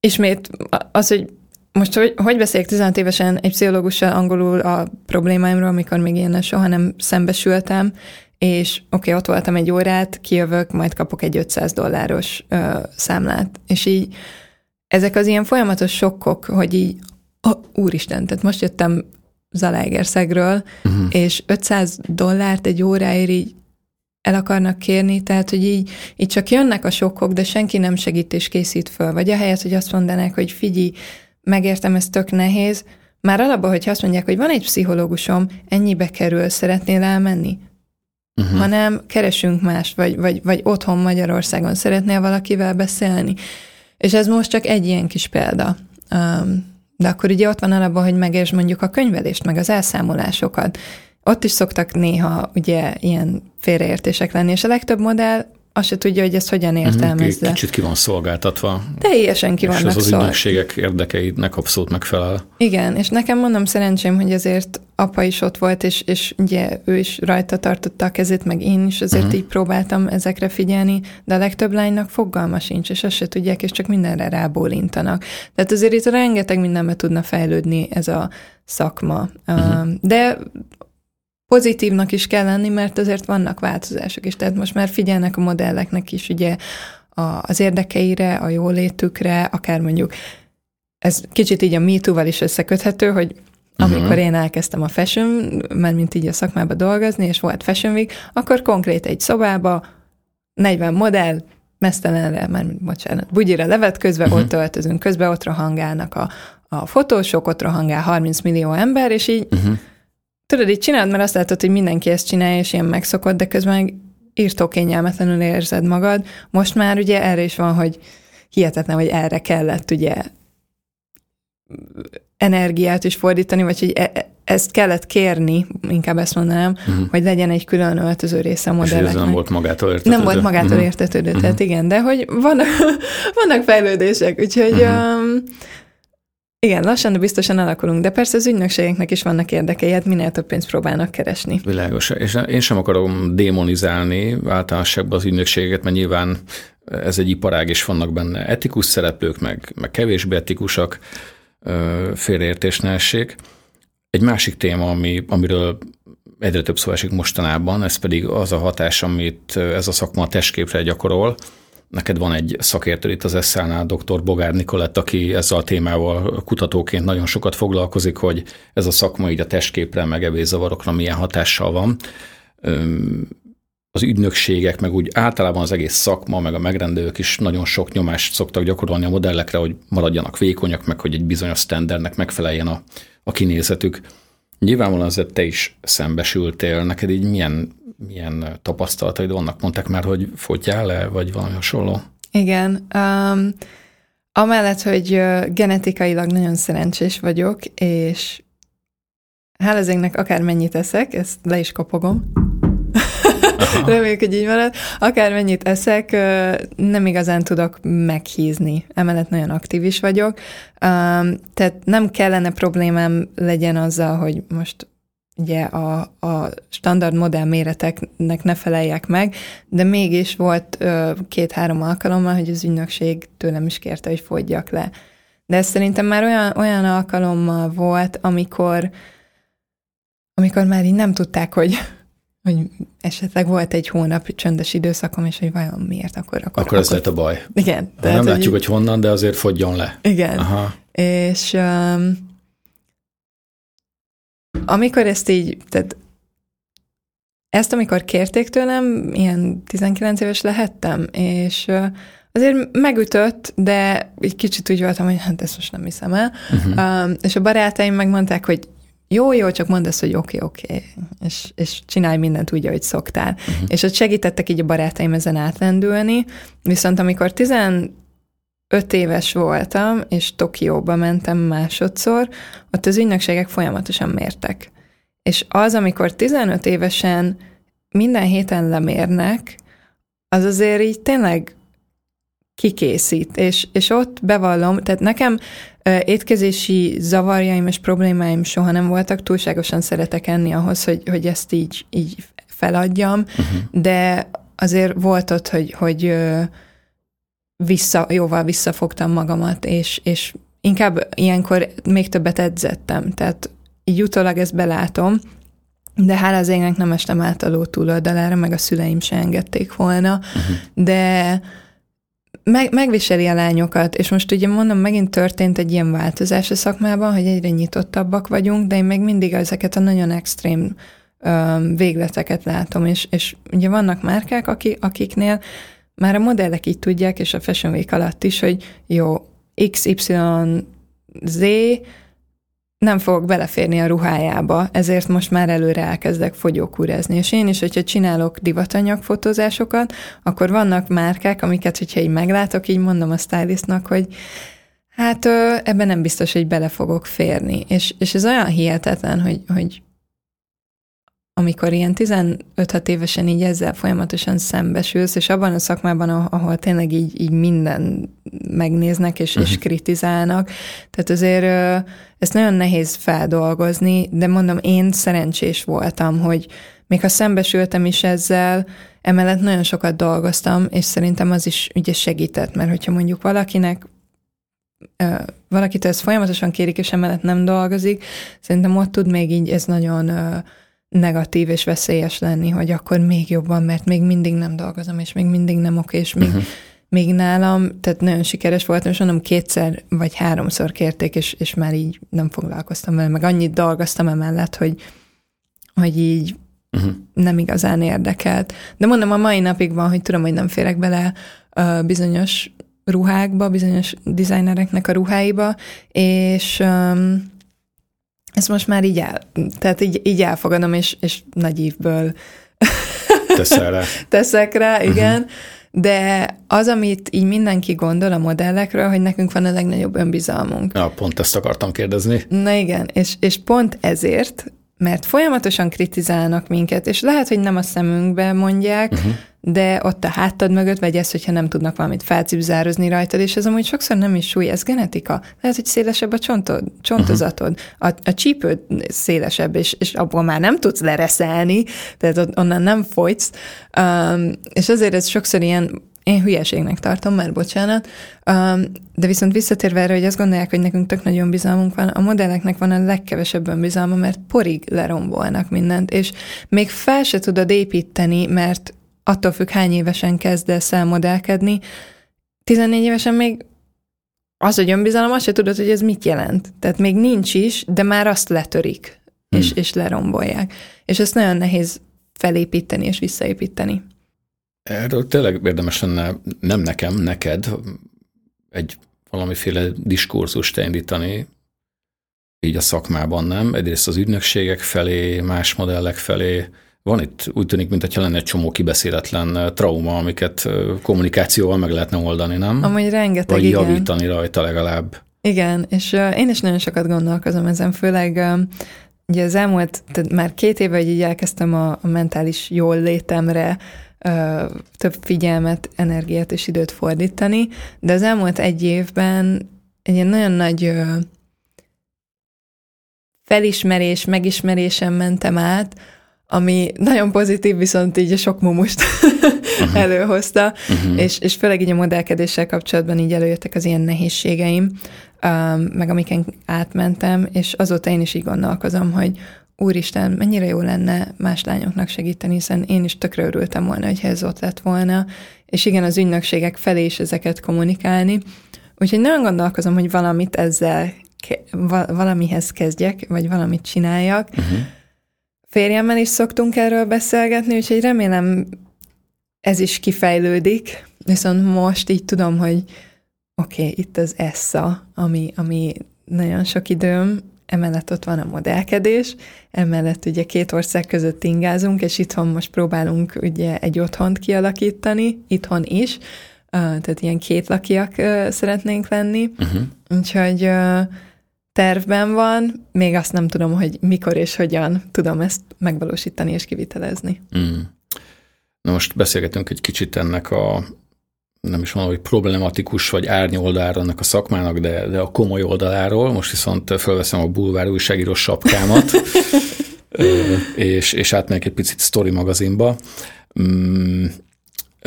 ismét az, hogy most hogy, hogy beszéljek 16 évesen egy pszichológussal angolul a problémáimról, amikor még ilyen soha nem szembesültem, és oké, okay, ott voltam egy órát, kijövök, majd kapok egy 500 dolláros ö, számlát. És így ezek az ilyen folyamatos sokkok, hogy így, oh, úristen, tehát most jöttem Zalaegerszegről, uh-huh. és 500 dollárt egy óráért így el akarnak kérni, tehát, hogy így, így csak jönnek a sokkok, de senki nem segít és készít föl. Vagy ahelyett, hogy azt mondanák, hogy figyelj, megértem, ez tök nehéz, már alapban, hogyha azt mondják, hogy van egy pszichológusom, ennyibe kerül, szeretnél elmenni? Uh-huh. hanem keresünk más, vagy, vagy, vagy otthon Magyarországon szeretnél valakivel beszélni. És ez most csak egy ilyen kis példa. Um, de akkor ugye ott van alapban, hogy megértsd mondjuk a könyvelést, meg az elszámolásokat. Ott is szoktak néha ugye ilyen félreértések lenni, és a legtöbb modell azt se tudja, hogy ezt hogyan mhm, értelmezze. Kicsit ki van szolgáltatva. Teljesen ki vannak És az az ügynökségek érdekeidnek abszolút megfelel. Igen, és nekem mondom szerencsém, hogy azért apa is ott volt, és, és ugye ő is rajta tartotta a kezét, meg én is azért uh-huh. így próbáltam ezekre figyelni, de a legtöbb lánynak fogalma sincs, és azt se tudják, és csak mindenre rábólintanak. Tehát azért itt rengeteg mindenbe tudna fejlődni ez a szakma. Uh-huh. De pozitívnak is kell lenni, mert azért vannak változások is. Tehát most már figyelnek a modelleknek is ugye a, az érdekeire, a jólétükre, akár mondjuk ez kicsit így a MeToo-val is összeköthető, hogy amikor uh-huh. én elkezdtem a fashion, mert mint így a szakmába dolgozni, és volt Fashion Week, akkor konkrét egy szobába 40 modell, mesztelenre, már bocsánat, bugyira levetközve, uh-huh. ott öltözünk közben, ott rohangálnak a, a fotósok, ott rohangál 30 millió ember, és így uh-huh tudod, így csináld, mert azt látod, hogy mindenki ezt csinálja, és ilyen megszokott, de közben írtó kényelmetlenül érzed magad. Most már ugye erre is van, hogy hihetetlen, hogy erre kellett ugye energiát is fordítani, vagy hogy e- e- ezt kellett kérni, inkább ezt mondanám, uh-huh. hogy legyen egy külön öltöző része a modelleknek. És ez nem volt magától értetődő. Nem volt magától uh-huh. értetődő, uh-huh. tehát igen, de hogy vannak, vannak fejlődések, úgyhogy uh-huh. um, igen, lassan, de biztosan alakulunk, de persze az ügynökségeknek is vannak érdekei, hát minél több pénzt próbálnak keresni. Világos, és én sem akarom démonizálni általánosságban az ügynökségeket, mert nyilván ez egy iparág, és vannak benne etikus szereplők, meg, meg kevésbé etikusak, félreértés ne essék. Egy másik téma, ami, amiről egyre több szó esik mostanában, ez pedig az a hatás, amit ez a szakma a testképre gyakorol, Neked van egy szakértő itt az SZL-nál, dr. Bogár Nikolett, aki ezzel a témával kutatóként nagyon sokat foglalkozik, hogy ez a szakma így a testképre, meg evészavarokra milyen hatással van. az ügynökségek, meg úgy általában az egész szakma, meg a megrendelők is nagyon sok nyomást szoktak gyakorolni a modellekre, hogy maradjanak vékonyak, meg hogy egy bizonyos standardnek megfeleljen a, a kinézetük. Nyilvánvalóan azért te is szembesültél, neked így milyen, milyen tapasztalataid vannak? Mondták már, hogy fogyjál le, vagy valami hasonló? Igen. Um, amellett, hogy genetikailag nagyon szerencsés vagyok, és hál' az égnek akármennyit eszek, ezt le is kopogom, reméljük, hogy így marad. Akármennyit eszek, nem igazán tudok meghízni. Emellett nagyon aktív is vagyok. Tehát nem kellene problémám legyen azzal, hogy most ugye a, a standard modell méreteknek ne feleljek meg, de mégis volt két-három alkalommal, hogy az ügynökség tőlem is kérte, hogy fogyjak le. De ez szerintem már olyan, olyan alkalommal volt, amikor amikor már így nem tudták, hogy hogy esetleg volt egy hónap csöndes időszakom, és hogy vajon miért akkor... Akkor, akkor ez lett a baj. Igen. Tehát, nem látjuk, hogy, hogy honnan, de azért fogjon le. Igen. Aha. És um, amikor ezt így, tehát ezt amikor kérték tőlem, ilyen 19 éves lehettem, és azért megütött, de egy kicsit úgy voltam, hogy hát ezt most nem hiszem el. Uh-huh. És a barátaim megmondták, hogy jó, jó, csak mondd azt, hogy oké, okay, oké, okay, és, és csinálj mindent úgy, ahogy szoktál. Uh-huh. És ott segítettek így a barátaim ezen átlendülni, viszont amikor 15 éves voltam, és Tokióba mentem másodszor, ott az ügynökségek folyamatosan mértek. És az, amikor 15 évesen minden héten lemérnek, az azért így tényleg kikészít, és, és ott bevallom, tehát nekem étkezési zavarjaim és problémáim soha nem voltak, túlságosan szeretek enni ahhoz, hogy, hogy ezt így, így feladjam, uh-huh. de azért volt ott, hogy, hogy vissza, jóval visszafogtam magamat, és, és inkább ilyenkor még többet edzettem, tehát így utólag ezt belátom, de hála az égnek nem estem át a ló túloldalára, meg a szüleim se engedték volna, uh-huh. de meg, megviseli a lányokat, és most ugye mondom, megint történt egy ilyen változás a szakmában, hogy egyre nyitottabbak vagyunk, de én még mindig ezeket a nagyon extrém ö, végleteket látom, és, és ugye vannak márkák, aki, akiknél már a modellek így tudják, és a Fashion Week alatt is, hogy jó, XYZ nem fogok beleférni a ruhájába, ezért most már előre elkezdek fogyókúrezni. És én is, hogyha csinálok divatanyagfotózásokat, akkor vannak márkák, amiket, hogyha így meglátok, így mondom a stylistnak, hogy hát ebben nem biztos, hogy bele fogok férni. És, és ez olyan hihetetlen, hogy, hogy amikor ilyen 15 évesen így ezzel folyamatosan szembesülsz, és abban a szakmában, ahol tényleg így, így minden megnéznek és, uh-huh. és mhm. kritizálnak, tehát azért ezt nagyon nehéz feldolgozni, de mondom, én szerencsés voltam, hogy még ha szembesültem is ezzel, emellett nagyon sokat dolgoztam, és szerintem az is ugye segített, mert hogyha mondjuk valakinek valakitől ezt folyamatosan kérik, és emellett nem dolgozik, szerintem ott tud még így ez nagyon negatív és veszélyes lenni, hogy akkor még jobban, mert még mindig nem dolgozom, és még mindig nem oké, és még, uh-huh. még nálam, tehát nagyon sikeres voltam, és mondom, kétszer vagy háromszor kérték, és, és már így nem foglalkoztam vele, meg annyit dolgoztam emellett, hogy, hogy így uh-huh. nem igazán érdekelt. De mondom, a mai napig van, hogy tudom, hogy nem férek bele uh, bizonyos ruhákba, bizonyos designereknek a ruháiba, és um, ezt most már így el, tehát így, így elfogadom, és, és nagy ívből Teszel rá. teszek rá, mhm. igen. Uh-huh. De az, amit így mindenki gondol a modellekről, hogy nekünk van a legnagyobb önbizalmunk. Ja, pont ezt akartam kérdezni. Na igen, és, és pont ezért, mert folyamatosan kritizálnak minket, és lehet, hogy nem a szemünkbe mondják, uh-huh de ott a háttad mögött, vagy ez, hogyha nem tudnak valamit felcipzározni rajtad, és ez amúgy sokszor nem is súly, ez genetika. Lehet, hogy szélesebb a csontod, csontozatod, uh-huh. a, a csípőd szélesebb, és, és abból már nem tudsz lereszelni, tehát onnan nem folytsz, um, és azért ez sokszor ilyen én hülyeségnek tartom, mert bocsánat, um, de viszont visszatérve erre, hogy azt gondolják, hogy nekünk tök nagyon bizalmunk van, a modelleknek van a legkevesebb önbizalma, mert porig lerombolnak mindent, és még fel se tudod építeni, mert attól függ, hány évesen kezdesz el modellkedni. 14 évesen még az, hogy önbizalom, azt se tudod, hogy ez mit jelent. Tehát még nincs is, de már azt letörik, hmm. és, és lerombolják. És ezt nagyon nehéz felépíteni és visszaépíteni. Erről tényleg érdemes lenne nem nekem, neked egy valamiféle diskurzust indítani, így a szakmában nem. Egyrészt az ügynökségek felé, más modellek felé. Van itt úgy tűnik, mintha lenne egy csomó kibeszéletlen trauma, amiket kommunikációval meg lehetne oldani, nem? Amúgy rengeteg, Vagy igen. javítani rajta legalább. Igen, és én is nagyon sokat gondolkozom ezen, főleg ugye az elmúlt, tehát már két éve, hogy így elkezdtem a, a mentális jól létemre több figyelmet, energiát és időt fordítani, de az elmúlt egy évben egy ilyen nagyon nagy felismerés, megismerésen mentem át, ami nagyon pozitív, viszont így a sok mumust uh-huh. előhozta, uh-huh. És, és főleg így a modellkedéssel kapcsolatban így előjöttek az ilyen nehézségeim, um, meg amiken átmentem, és azóta én is így gondolkozom, hogy úristen, mennyire jó lenne más lányoknak segíteni, hiszen én is tökre örültem volna, hogy ez ott lett volna, és igen, az ügynökségek felé is ezeket kommunikálni. Úgyhogy nagyon gondolkozom, hogy valamit ezzel, valamihez kezdjek, vagy valamit csináljak. Uh-huh. Férjemmel is szoktunk erről beszélgetni, úgyhogy remélem ez is kifejlődik, viszont most így tudom, hogy oké, okay, itt az ESSA, ami, ami nagyon sok időm, emellett ott van a modellkedés, emellett ugye két ország között ingázunk, és itthon most próbálunk ugye egy otthont kialakítani, itthon is, tehát ilyen kétlakiak szeretnénk lenni, uh-huh. úgyhogy tervben van, még azt nem tudom, hogy mikor és hogyan tudom ezt megvalósítani és kivitelezni. Mm. Na most beszélgetünk egy kicsit ennek a nem is mondom, hogy problematikus vagy árnyoldára ennek a szakmának, de, de a komoly oldaláról. Most viszont felveszem a bulvár újságíró sapkámat, és, és átmegyek egy picit Story magazinba. Mm,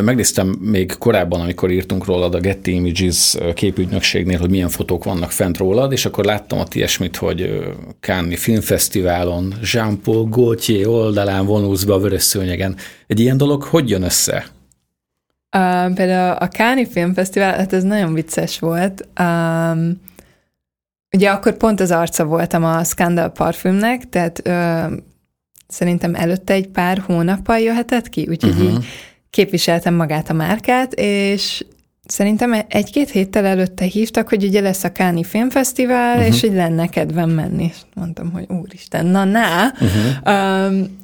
megnéztem még korábban, amikor írtunk rólad a Getty Images képügynökségnél, hogy milyen fotók vannak fent rólad, és akkor láttam ott ilyesmit, hogy Cannes Filmfesztiválon Jean-Paul Gaultier oldalán vonulsz be a vörös szőnyegen. Egy ilyen dolog hogy jön össze? Uh, például a Káni Filmfesztivál, hát ez nagyon vicces volt. Um, ugye akkor pont az arca voltam a Scandal parfümnek, tehát uh, szerintem előtte egy pár hónappal jöhetett ki, úgyhogy uh-huh. így képviseltem magát a márkát, és szerintem egy-két héttel előtte hívtak, hogy ugye lesz a Káni Filmfesztivál, uh-huh. és hogy lenne kedvem menni. És mondtam, hogy úristen, na, na. Uh-huh. Um,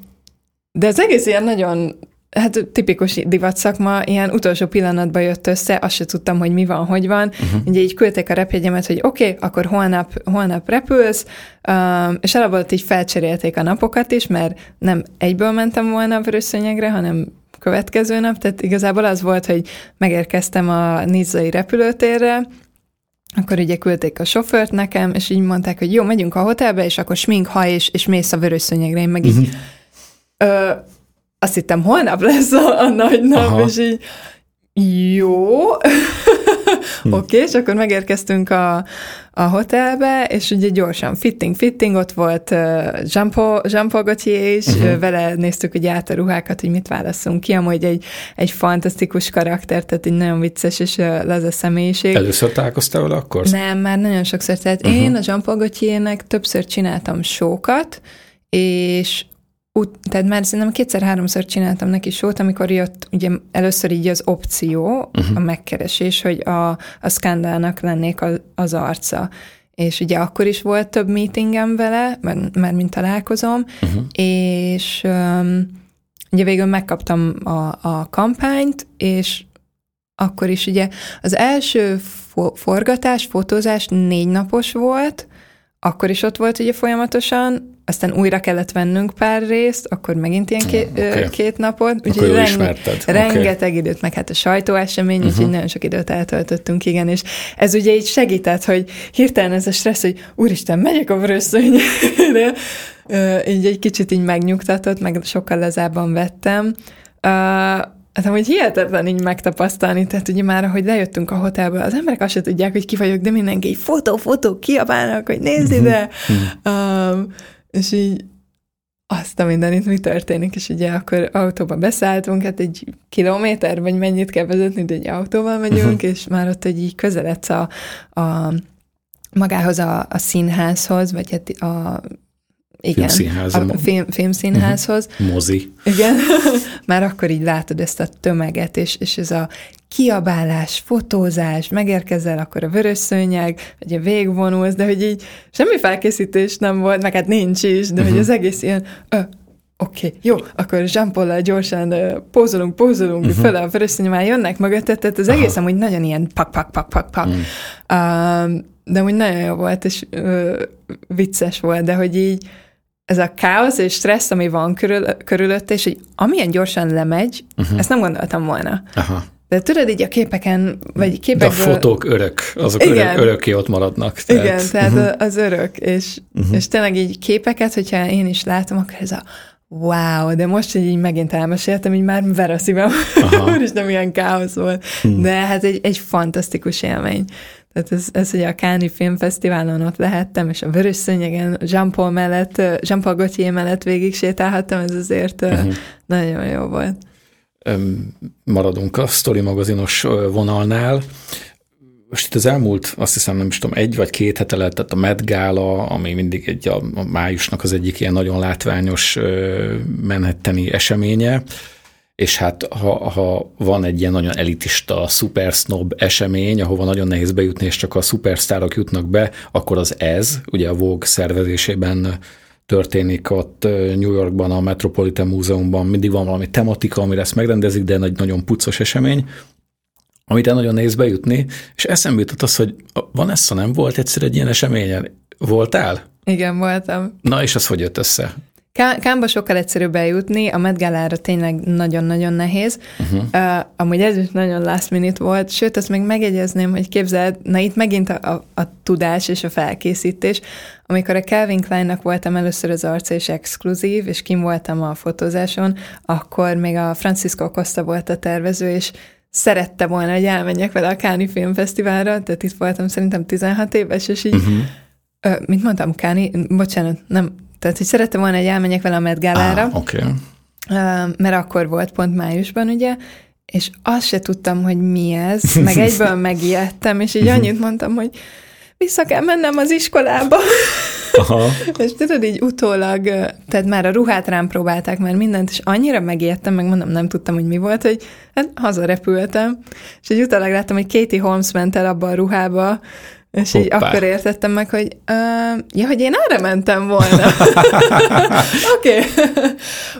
de az egész ilyen nagyon hát tipikus divat szakma, ilyen utolsó pillanatban jött össze, azt se tudtam, hogy mi van, hogy van. Uh-huh. Ugye így küldték a repjegyemet, hogy oké, okay, akkor holnap, holnap repülsz, um, és alapból így felcserélték a napokat is, mert nem egyből mentem volna a vörösszönyegre, hanem következő nap, tehát igazából az volt, hogy megérkeztem a Nizzai repülőtérre, akkor ugye küldték a sofőrt nekem, és így mondták, hogy jó, megyünk a hotelbe, és akkor smink, haj, és, és mész a vörösszönyegre. Én meg így, uh-huh. ö, azt hittem, holnap lesz a, a nagy nap, Aha. és így jó, hm. oké, okay, és akkor megérkeztünk a, a hotelbe, és ugye gyorsan fitting, fitting, ott volt uh, Jean-Paul, Jean-Paul Gaultier is, uh-huh. vele néztük ugye át a ruhákat, hogy mit válaszunk ki, amúgy egy, egy fantasztikus karakter, tehát egy nagyon vicces és uh, laza személyiség. Először találkoztál vele akkor? Nem, már nagyon sokszor, tehát uh-huh. én a Jean-Paul Gaultiernek többször csináltam sókat, és út, tehát már szerintem kétszer-háromszor csináltam neki sót, amikor jött ugye először így az opció, uh-huh. a megkeresés, hogy a, a skandálnak lennék az, az arca. És ugye akkor is volt több meetingem vele, mert mint találkozom, uh-huh. és um, ugye végül megkaptam a, a kampányt, és akkor is ugye az első fo- forgatás, fotózás négy napos volt, akkor is ott volt ugye folyamatosan, aztán újra kellett vennünk pár részt, akkor megint ilyen két, okay. két napot, úgyhogy reng, rengeteg okay. időt, meg hát a sajtóesemény, uh-huh. úgyhogy nagyon sok időt eltöltöttünk, igen, és ez ugye így segített, hogy hirtelen ez a stressz, hogy úristen, megyek a vörösszönyre, így egy kicsit így megnyugtatott, meg sokkal lezában vettem. Hát amúgy hihetetlen így megtapasztalni, tehát ugye már, ahogy lejöttünk a hotelből, az emberek azt se tudják, hogy ki vagyok, de mindenki így fotó, fotó, kiabálnak, hogy nézd ide. um, és így azt a mindenit, mi történik, és ugye akkor autóba beszálltunk, hát egy kilométer, vagy mennyit kell vezetni, de egy autóval megyünk, uh-huh. és már ott egy így közeledsz a, a magához a, a színházhoz, vagy hát a igen, Filmszínházom. a film, filmszínházhoz. Uh-huh. Mozi. Igen, már akkor így látod ezt a tömeget, és, és ez a kiabálás, fotózás, megérkezel, akkor a vörös szőnyeg, vagy a végvonulsz, de hogy így semmi felkészítés nem volt, meg hát nincs is, de uh-huh. hogy Mhm. az egész ilyen, ö, oké, okay, jó, akkor jean gyorsan uh, pózolunk, pózolunk, uh-huh. föl a vörös szőnyeg, már jönnek mögötte, tehát az egész amúgy nagyon ilyen pak, pak, pak, pak, pak. Uh-huh. Uh, de úgy nagyon jó volt, és uh, vicces volt, de hogy így ez a káosz és stressz, ami van körül, körülötte, és hogy amilyen gyorsan lemegy, uh-huh. ezt nem gondoltam volna. Aha. De tudod, így a képeken, vagy De a képekből... fotók örök, azok Igen. örök, örökké ott maradnak. Tehát, Igen, tehát uh-huh. az örök, és, uh-huh. és tényleg így képeket, hogyha én is látom, akkor ez a wow, de most hogy így megint elmeséltem, így már ver a szívem, úristen, milyen káosz volt. Uh-huh. De hát egy, egy fantasztikus élmény. Tehát ez, ez hogy a Káni Filmfesztiválon ott lehettem, és a Vörös Szőnyegen Jean-Paul mellett, Jean-Paul Gaultier mellett végig sétálhattam, ez azért uh-huh. nagyon jó volt. Maradunk a Story magazinos vonalnál. Most itt az elmúlt, azt hiszem, nem is tudom, egy vagy két hete lehetett a Met Gala, ami mindig egy a, a májusnak az egyik ilyen nagyon látványos menhetteni eseménye, és hát ha, ha van egy ilyen nagyon elitista, szupersznob esemény, ahova nagyon nehéz bejutni, és csak a szupersztárok jutnak be, akkor az ez, ugye a Vogue szervezésében történik ott New Yorkban, a Metropolitan Múzeumban, mindig van valami tematika, amire ezt megrendezik, de egy nagyon puccos esemény, amit nagyon nehéz bejutni, és eszembe jutott az, hogy Vanessa nem volt egyszer egy ilyen eseményen. Voltál? Igen, voltam. Na, és az hogy jött össze? Kámba sokkal egyszerűbb eljutni, a Met Galára tényleg nagyon-nagyon nehéz. Uh-huh. Uh, amúgy ez is nagyon last minute volt, sőt, azt még megjegyezném, hogy képzeld, na itt megint a, a, a tudás és a felkészítés. Amikor a Calvin Kleinnak voltam először az arca és exkluzív, és kim voltam a fotózáson, akkor még a Francisco Costa volt a tervező, és szerette volna, hogy elmenjek vele a Káni Filmfesztiválra, tehát itt voltam szerintem 16 éves, és így, uh-huh. ö, mit mondtam, Káni, bocsánat, nem, tehát hogy szerettem volna, hogy elmenjek vele a Met Galára, ah, okay. mert akkor volt pont májusban, ugye, és azt se tudtam, hogy mi ez, meg egyből megijedtem, és így annyit mondtam, hogy vissza kell mennem az iskolába. Aha. és tudod, így utólag, tehát már a ruhát rám próbálták, már mindent, és annyira megijedtem, meg mondom, nem tudtam, hogy mi volt, hogy hát hazarepültem, és egy utólag láttam, hogy Katie Holmes ment el abba a ruhába, és Hoppá. így akkor értettem meg, hogy uh, ja, hogy én erre mentem volna. Oké.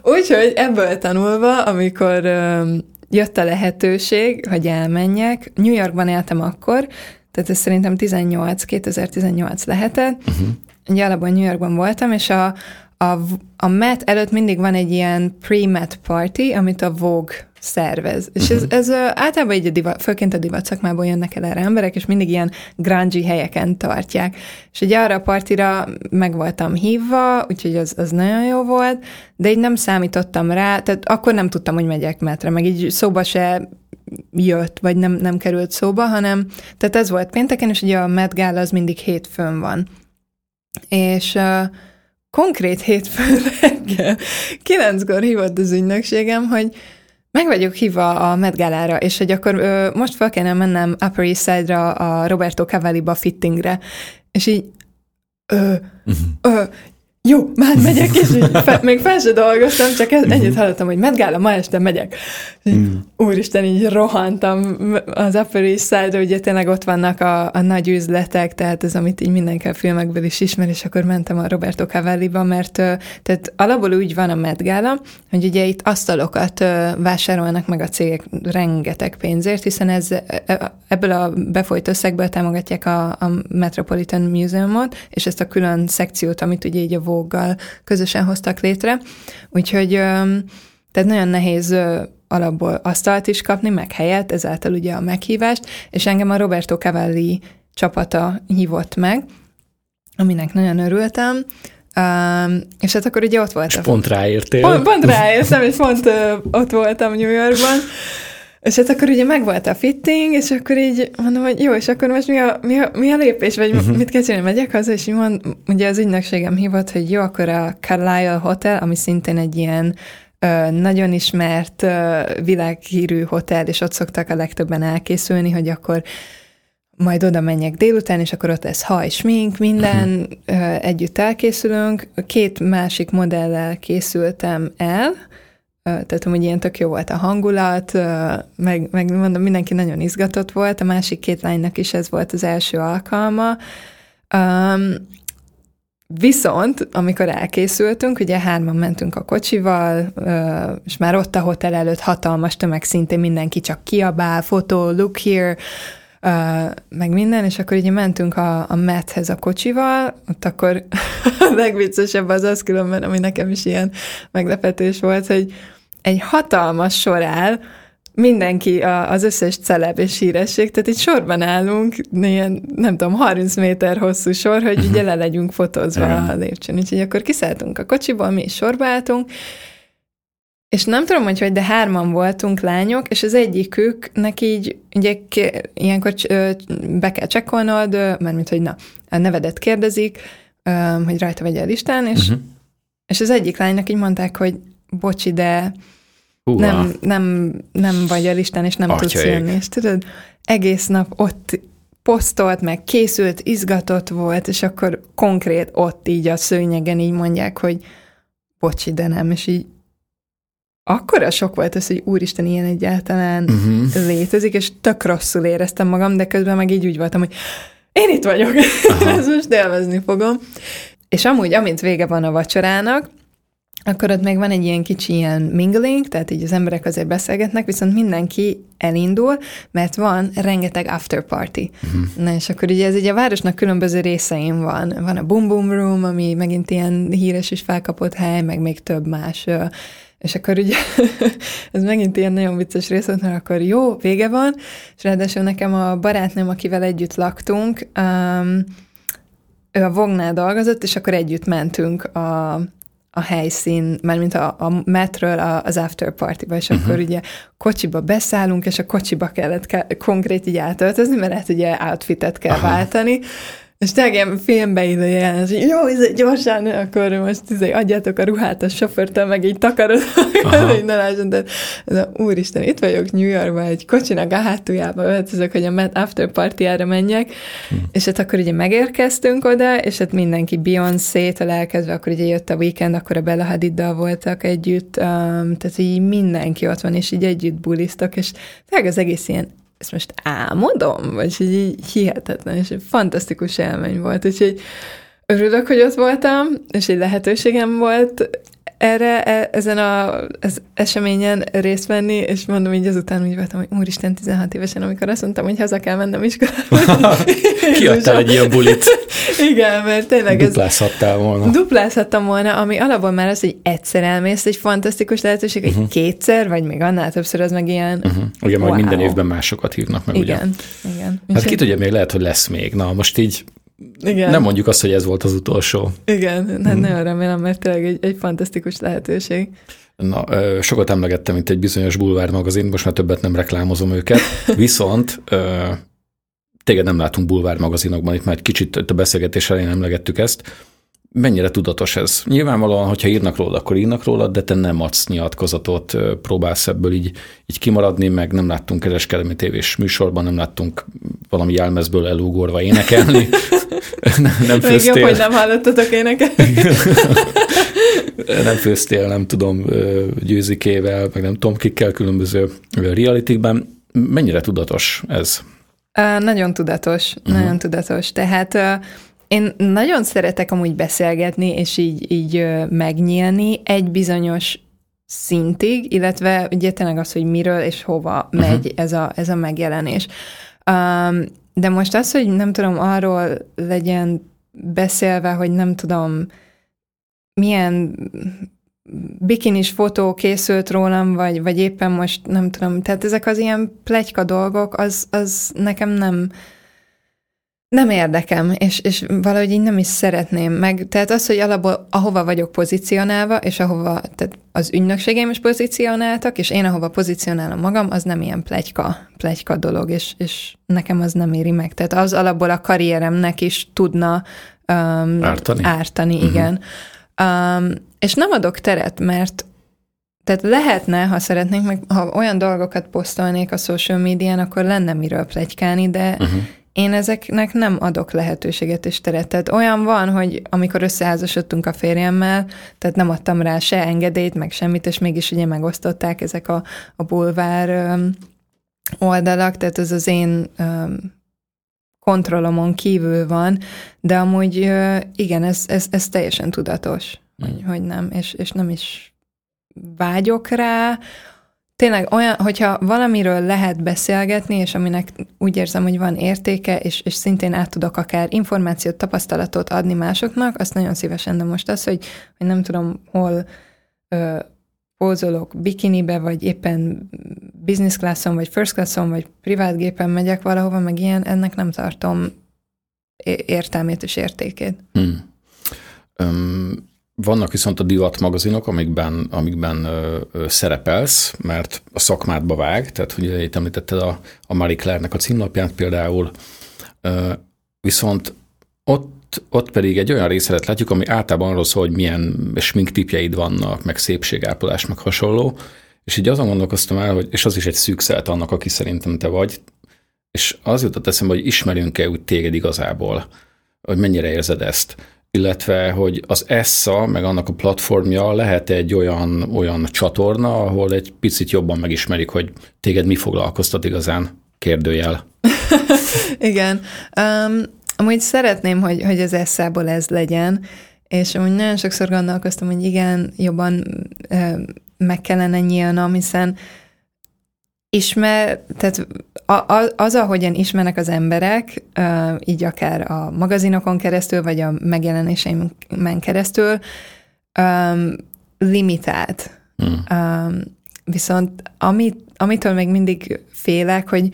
Úgyhogy ebből tanulva, amikor um, jött a lehetőség, hogy elmenjek, New Yorkban éltem akkor, tehát ez szerintem 18, 2018 lehetett. Uh-huh. Ugye alapban New Yorkban voltam, és a, a, a MET előtt mindig van egy ilyen pre-MET party, amit a Vogue szervez. És ez, ez általában így a divat, főként a divat szakmából jönnek el erre emberek, és mindig ilyen grungy helyeken tartják. És ugye arra a partira meg voltam hívva, úgyhogy az, az nagyon jó volt, de így nem számítottam rá, tehát akkor nem tudtam, hogy megyek metre, meg így szóba se jött, vagy nem, nem került szóba, hanem, tehát ez volt pénteken, és ugye a Met Gala az mindig hétfőn van. És uh, konkrét hétfőn reggel kilenckor hívott az ügynökségem, hogy meg vagyok hívva a Met Galára, és hogy akkor ö, most fel kellene mennem Upper East Side-ra a Roberto Cavalli-ba fittingre, és így ö, ö, jó, már megyek, és így fe, még fel se dolgoztam, csak ennyit hallottam, hogy Met Gala, ma este megyek. Mm. Úristen, így rohantam az Upper East Side-ra, ugye tényleg ott vannak a, a nagy üzletek, tehát ez, amit így mindenki a filmekből is ismer, és akkor mentem a Roberto Cavalli-ba, mert tehát alapból úgy van a Met Gala, hogy ugye itt asztalokat vásárolnak meg a cégek rengeteg pénzért, hiszen ez, ebből a befolyt összegből támogatják a, a Metropolitan Museumot, és ezt a külön szekciót, amit ugye így a Vogue-gal közösen hoztak létre. Úgyhogy tehát nagyon nehéz alapból asztalt is kapni, meg helyet, ezáltal ugye a meghívást, és engem a Roberto Cavalli csapata hívott meg, aminek nagyon örültem, Um, és hát akkor ugye ott voltam. És pont ráértél. Pont, pont ráértem, és pont uh, ott voltam New Yorkban. És hát akkor ugye megvolt a fitting, és akkor így mondom, hogy jó, és akkor most mi a, mi a, mi a lépés, vagy uh-huh. mit kell csinálni, megyek haza, és mond, ugye az ügynökségem hívott, hogy jó, akkor a Carlisle Hotel, ami szintén egy ilyen ö, nagyon ismert ö, világhírű hotel, és ott szoktak a legtöbben elkészülni, hogy akkor majd oda menjek délután, és akkor ott lesz haj, smink, minden, uh-huh. együtt elkészülünk. Két másik modellel készültem el, tehát hogy ilyen tök jó volt a hangulat, meg, meg mondom, mindenki nagyon izgatott volt, a másik két lánynak is ez volt az első alkalma. Um, Viszont, amikor elkészültünk, ugye hárman mentünk a kocsival, és már ott a hotel előtt hatalmas tömeg, szintén mindenki csak kiabál, fotó, look here, meg minden, és akkor ugye mentünk a, a Methez a kocsival, ott akkor a legviccesebb az az különben, ami nekem is ilyen meglepetés volt, hogy egy hatalmas sor áll, mindenki, a, az összes celeb és híresség, tehát itt sorban állunk, ilyen, nem tudom, 30 méter hosszú sor, hogy ugye le legyünk fotózva a lépcsőn. Úgyhogy akkor kiszálltunk a kocsiból, mi is sorba álltunk, és nem tudom, hogy hogy, de hárman voltunk lányok, és az egyiküknek így, ugye ilyenkor be kell csekkolnod, mert hogy na, a nevedet kérdezik, hogy rajta vagy a listán, és, uh-huh. és az egyik lánynak így mondták, hogy bocsi, de nem, nem, nem vagy a listán, és nem Atyaik. tudsz jönni. És tudod, egész nap ott posztolt, meg készült, izgatott volt, és akkor konkrét ott így a szőnyegen így mondják, hogy bocsi, de nem, és így akkora sok volt az, hogy úristen, ilyen egyáltalán uh-huh. létezik, és tök rosszul éreztem magam, de közben meg így úgy voltam, hogy én itt vagyok, ezt most élvezni fogom. És amúgy, amint vége van a vacsorának, akkor ott még van egy ilyen kicsi ilyen mingling, tehát így az emberek azért beszélgetnek, viszont mindenki elindul, mert van rengeteg after party. Uh-huh. Na és akkor ugye ez ugye a városnak különböző részein van. Van a Boom Boom Room, ami megint ilyen híres és felkapott hely, meg még több más és akkor ugye ez megint ilyen nagyon vicces rész volt, mert akkor jó, vége van, és ráadásul nekem a barátnőm, akivel együtt laktunk, um, ő a Vognál dolgozott, és akkor együtt mentünk a, a helyszín, mert mint a, a metről az after partyba, és uh-huh. akkor ugye kocsiba beszállunk, és a kocsiba kellett ke- konkrét így átöltözni, mert hát ugye outfitet kell Aha. váltani, és tényleg filmbe ide jelenet, hogy jó, ez gyorsan, akkor most izé, adjátok a ruhát a sofőrtől, meg így takarod, hogy ne lásson, de a, úristen, itt vagyok New Yorkban, egy kocsinak a hátuljába öltözök, hogy a Met After Party-ára menjek, hm. és hát akkor ugye megérkeztünk oda, és hát mindenki Beyoncé-től elkezdve, akkor ugye jött a weekend, akkor a Bella Hadiddal voltak együtt, um, tehát így mindenki ott van, és így együtt buliztak, és tényleg az egész ilyen ezt most álmodom? Vagy így hihetetlen, és egy fantasztikus élmény volt. Úgyhogy örülök, hogy ott voltam, és egy lehetőségem volt erre, e, ezen az eseményen részt venni, és mondom így azután úgy voltam, hogy úristen, 16 évesen, amikor azt mondtam, hogy haza kell mennem iskolába. Kiadtál egy ilyen bulit. Igen, mert tényleg Duplázhattál volna. Duplázhattam volna, ami alapból már az, hogy egyszer elmész, egy fantasztikus lehetőség, hogy uh-huh. kétszer, vagy még annál többször, az meg ilyen uh-huh. Ugye wow. majd minden évben másokat hívnak meg, igen, ugye? Igen, Hát ki tudja, még lehet, hogy lesz még. Na, most így igen. Nem mondjuk azt, hogy ez volt az utolsó. Igen, hát hmm. nagyon remélem, mert tényleg egy, egy fantasztikus lehetőség. Na, sokat emlegettem, mint egy bizonyos bulvár magazin, most már többet nem reklámozom őket, viszont téged nem látunk bulvár magazinokban, itt már egy kicsit a beszélgetés elején emlegettük ezt, mennyire tudatos ez? Nyilvánvalóan, hogyha írnak róla, akkor írnak róla, de te nem adsz nyilatkozatot, próbálsz ebből így, így kimaradni, meg nem láttunk kereskedelmi tévés műsorban, nem láttunk valami jelmezből elúgorva énekelni. nem, nem főztél. Még jobb, hogy nem hallottatok énekelni. nem főztél, nem tudom, győzikével, meg nem tudom, kikkel különböző realitikben. Mennyire tudatos ez? Uh, nagyon tudatos, uh-huh. nagyon tudatos. Tehát uh, én nagyon szeretek amúgy beszélgetni, és így, így megnyílni egy bizonyos szintig, illetve ugye tényleg az, hogy miről és hova uh-huh. megy ez a, ez a megjelenés. Um, de most az, hogy nem tudom, arról legyen beszélve, hogy nem tudom, milyen bikinis fotó készült rólam, vagy, vagy éppen most nem tudom, tehát ezek az ilyen plegyka dolgok, az, az nekem nem, nem érdekem, és, és valahogy így nem is szeretném meg. Tehát az, hogy alapból ahova vagyok pozícionálva, és ahova tehát az ügynökségeim is pozícionáltak, és én ahova pozícionálom magam, az nem ilyen plegyka, plegyka dolog, és, és nekem az nem éri meg. Tehát az alapból a karrieremnek is tudna um, ártani, ártani uh-huh. igen. Um, és nem adok teret, mert tehát lehetne, ha szeretnénk, meg ha olyan dolgokat posztolnék a social médián, akkor lenne miről plegykálni, de uh-huh én ezeknek nem adok lehetőséget és teret. Tehát olyan van, hogy amikor összeházasodtunk a férjemmel, tehát nem adtam rá se engedélyt, meg semmit, és mégis ugye megosztották ezek a, a bulvár oldalak, tehát ez az én kontrollomon kívül van, de amúgy igen, ez, ez, ez teljesen tudatos, mm. hogy, hogy nem, és, és nem is vágyok rá, tényleg olyan, hogyha valamiről lehet beszélgetni, és aminek úgy érzem, hogy van értéke, és, és szintén át tudok akár információt, tapasztalatot adni másoknak, azt nagyon szívesen, de most az, hogy, hogy nem tudom, hol ö, pózolok bikinibe, vagy éppen business classon, vagy first classon, vagy privát gépen megyek valahova, meg ilyen, ennek nem tartom értelmét és értékét. Hmm. Um, vannak viszont a divat magazinok, amikben, amikben ö, ö, szerepelsz, mert a szakmádba vág, tehát hogy itt említetted a, a Marie Claire-nek a címlapját például, ö, viszont ott, ott pedig egy olyan részlet látjuk, ami általában arról szól, hogy milyen sminktipjeid vannak, meg szépségápolás, meg hasonló, és így azon gondolkoztam el, hogy, és az is egy szűkszelt annak, aki szerintem te vagy, és az jutott eszembe, hogy ismerünk-e úgy téged igazából, hogy mennyire érzed ezt illetve hogy az ESSA, meg annak a platformja lehet egy olyan, olyan csatorna, ahol egy picit jobban megismerik, hogy téged mi foglalkoztat igazán, kérdőjel. Igen. Um, amúgy szeretném, hogy, hogy az ESSA-ból ez legyen, és amúgy nagyon sokszor gondolkoztam, hogy igen, jobban uh, meg kellene nyílnom, hiszen ismer, tehát az, ahogyan ismernek az emberek, így akár a magazinokon keresztül, vagy a megjelenéseimen keresztül, limitált. Hmm. Viszont amit, amitől még mindig félek, hogy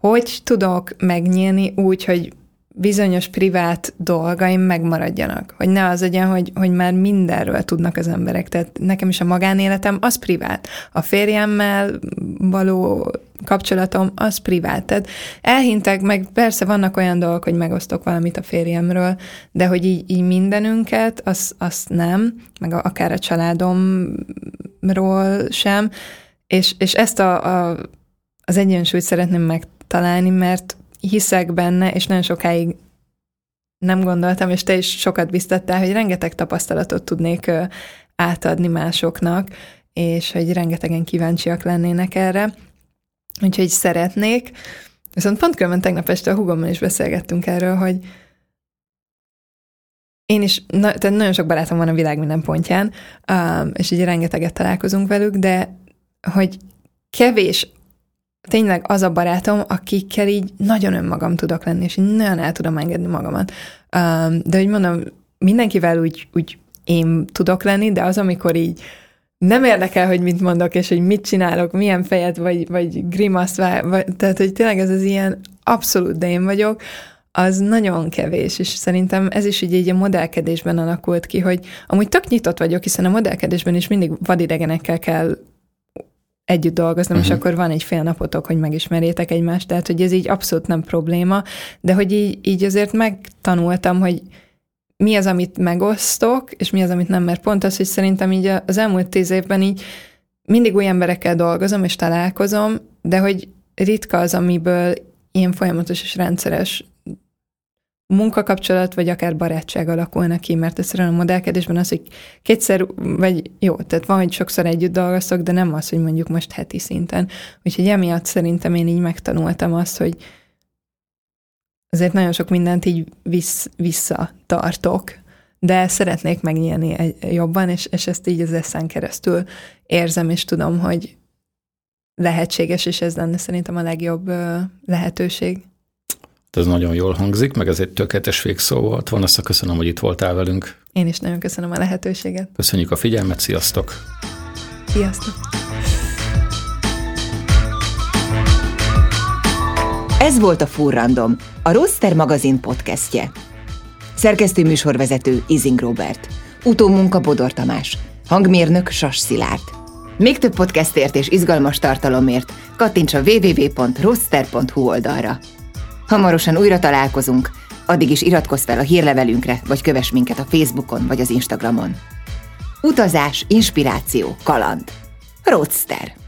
hogy tudok megnyílni úgy, hogy bizonyos privát dolgaim megmaradjanak. Hogy ne az legyen, hogy, hogy már mindenről tudnak az emberek. Tehát nekem is a magánéletem az privát. A férjemmel való kapcsolatom az privát. Tehát elhintek, meg persze vannak olyan dolgok, hogy megosztok valamit a férjemről, de hogy így, így mindenünket, azt az nem, meg akár a családomról sem. És, és ezt a, a, az egyensúlyt szeretném megtalálni, mert hiszek benne, és nagyon sokáig nem gondoltam, és te is sokat biztattál, hogy rengeteg tapasztalatot tudnék átadni másoknak, és hogy rengetegen kíváncsiak lennének erre. Úgyhogy szeretnék. Viszont pont különben tegnap este a hugommal is beszélgettünk erről, hogy én is, na, tehát nagyon sok barátom van a világ minden pontján, és így rengeteget találkozunk velük, de hogy kevés tényleg az a barátom, akikkel így nagyon önmagam tudok lenni, és nagyon el tudom engedni magamat. De hogy mondom, mindenkivel úgy, úgy én tudok lenni, de az, amikor így nem érdekel, hogy mit mondok, és hogy mit csinálok, milyen fejet, vagy, vagy grimasz, vagy, tehát, hogy tényleg ez az ilyen abszolút, de én vagyok, az nagyon kevés, és szerintem ez is így, így a modellkedésben alakult ki, hogy amúgy tök nyitott vagyok, hiszen a modellkedésben is mindig vadidegenekkel kell együtt dolgoznom, uh-huh. és mhm. akkor van egy fél napotok, hogy megismerjétek egymást, tehát hogy ez így abszolút nem probléma, de hogy így, így azért megtanultam, hogy mi az, amit megosztok, és mi az, amit nem, mert pont az, hogy szerintem így az elmúlt tíz évben így mindig új emberekkel dolgozom és találkozom, de hogy ritka az, amiből ilyen folyamatos és rendszeres munkakapcsolat, vagy akár barátság alakulna ki, mert egyszerűen a modellkedésben az, hogy kétszer, vagy jó, tehát van, hogy sokszor együtt dolgoztok, de nem az, hogy mondjuk most heti szinten. Úgyhogy emiatt szerintem én így megtanultam azt, hogy azért nagyon sok mindent így vissz, visszatartok, de szeretnék megnyílni egy, jobban, és, és ezt így az eszen keresztül érzem, és tudom, hogy lehetséges, és ez lenne szerintem a legjobb lehetőség. Ez nagyon jól hangzik, meg ez egy tökéletes végszó volt. Van azt köszönöm, hogy itt voltál velünk. Én is nagyon köszönöm a lehetőséget. Köszönjük a figyelmet, sziasztok! Sziasztok! Ez volt a Furrandom, a Roster magazin podcastje. Szerkesztő műsorvezető Izing Robert. Utómunka Bodor Tamás. Hangmérnök Sas Szilárd. Még több podcastért és izgalmas tartalomért kattints a www.roster.hu oldalra. Hamarosan újra találkozunk, addig is iratkozz fel a hírlevelünkre, vagy kövess minket a Facebookon vagy az Instagramon. Utazás, inspiráció, kaland. Roadster.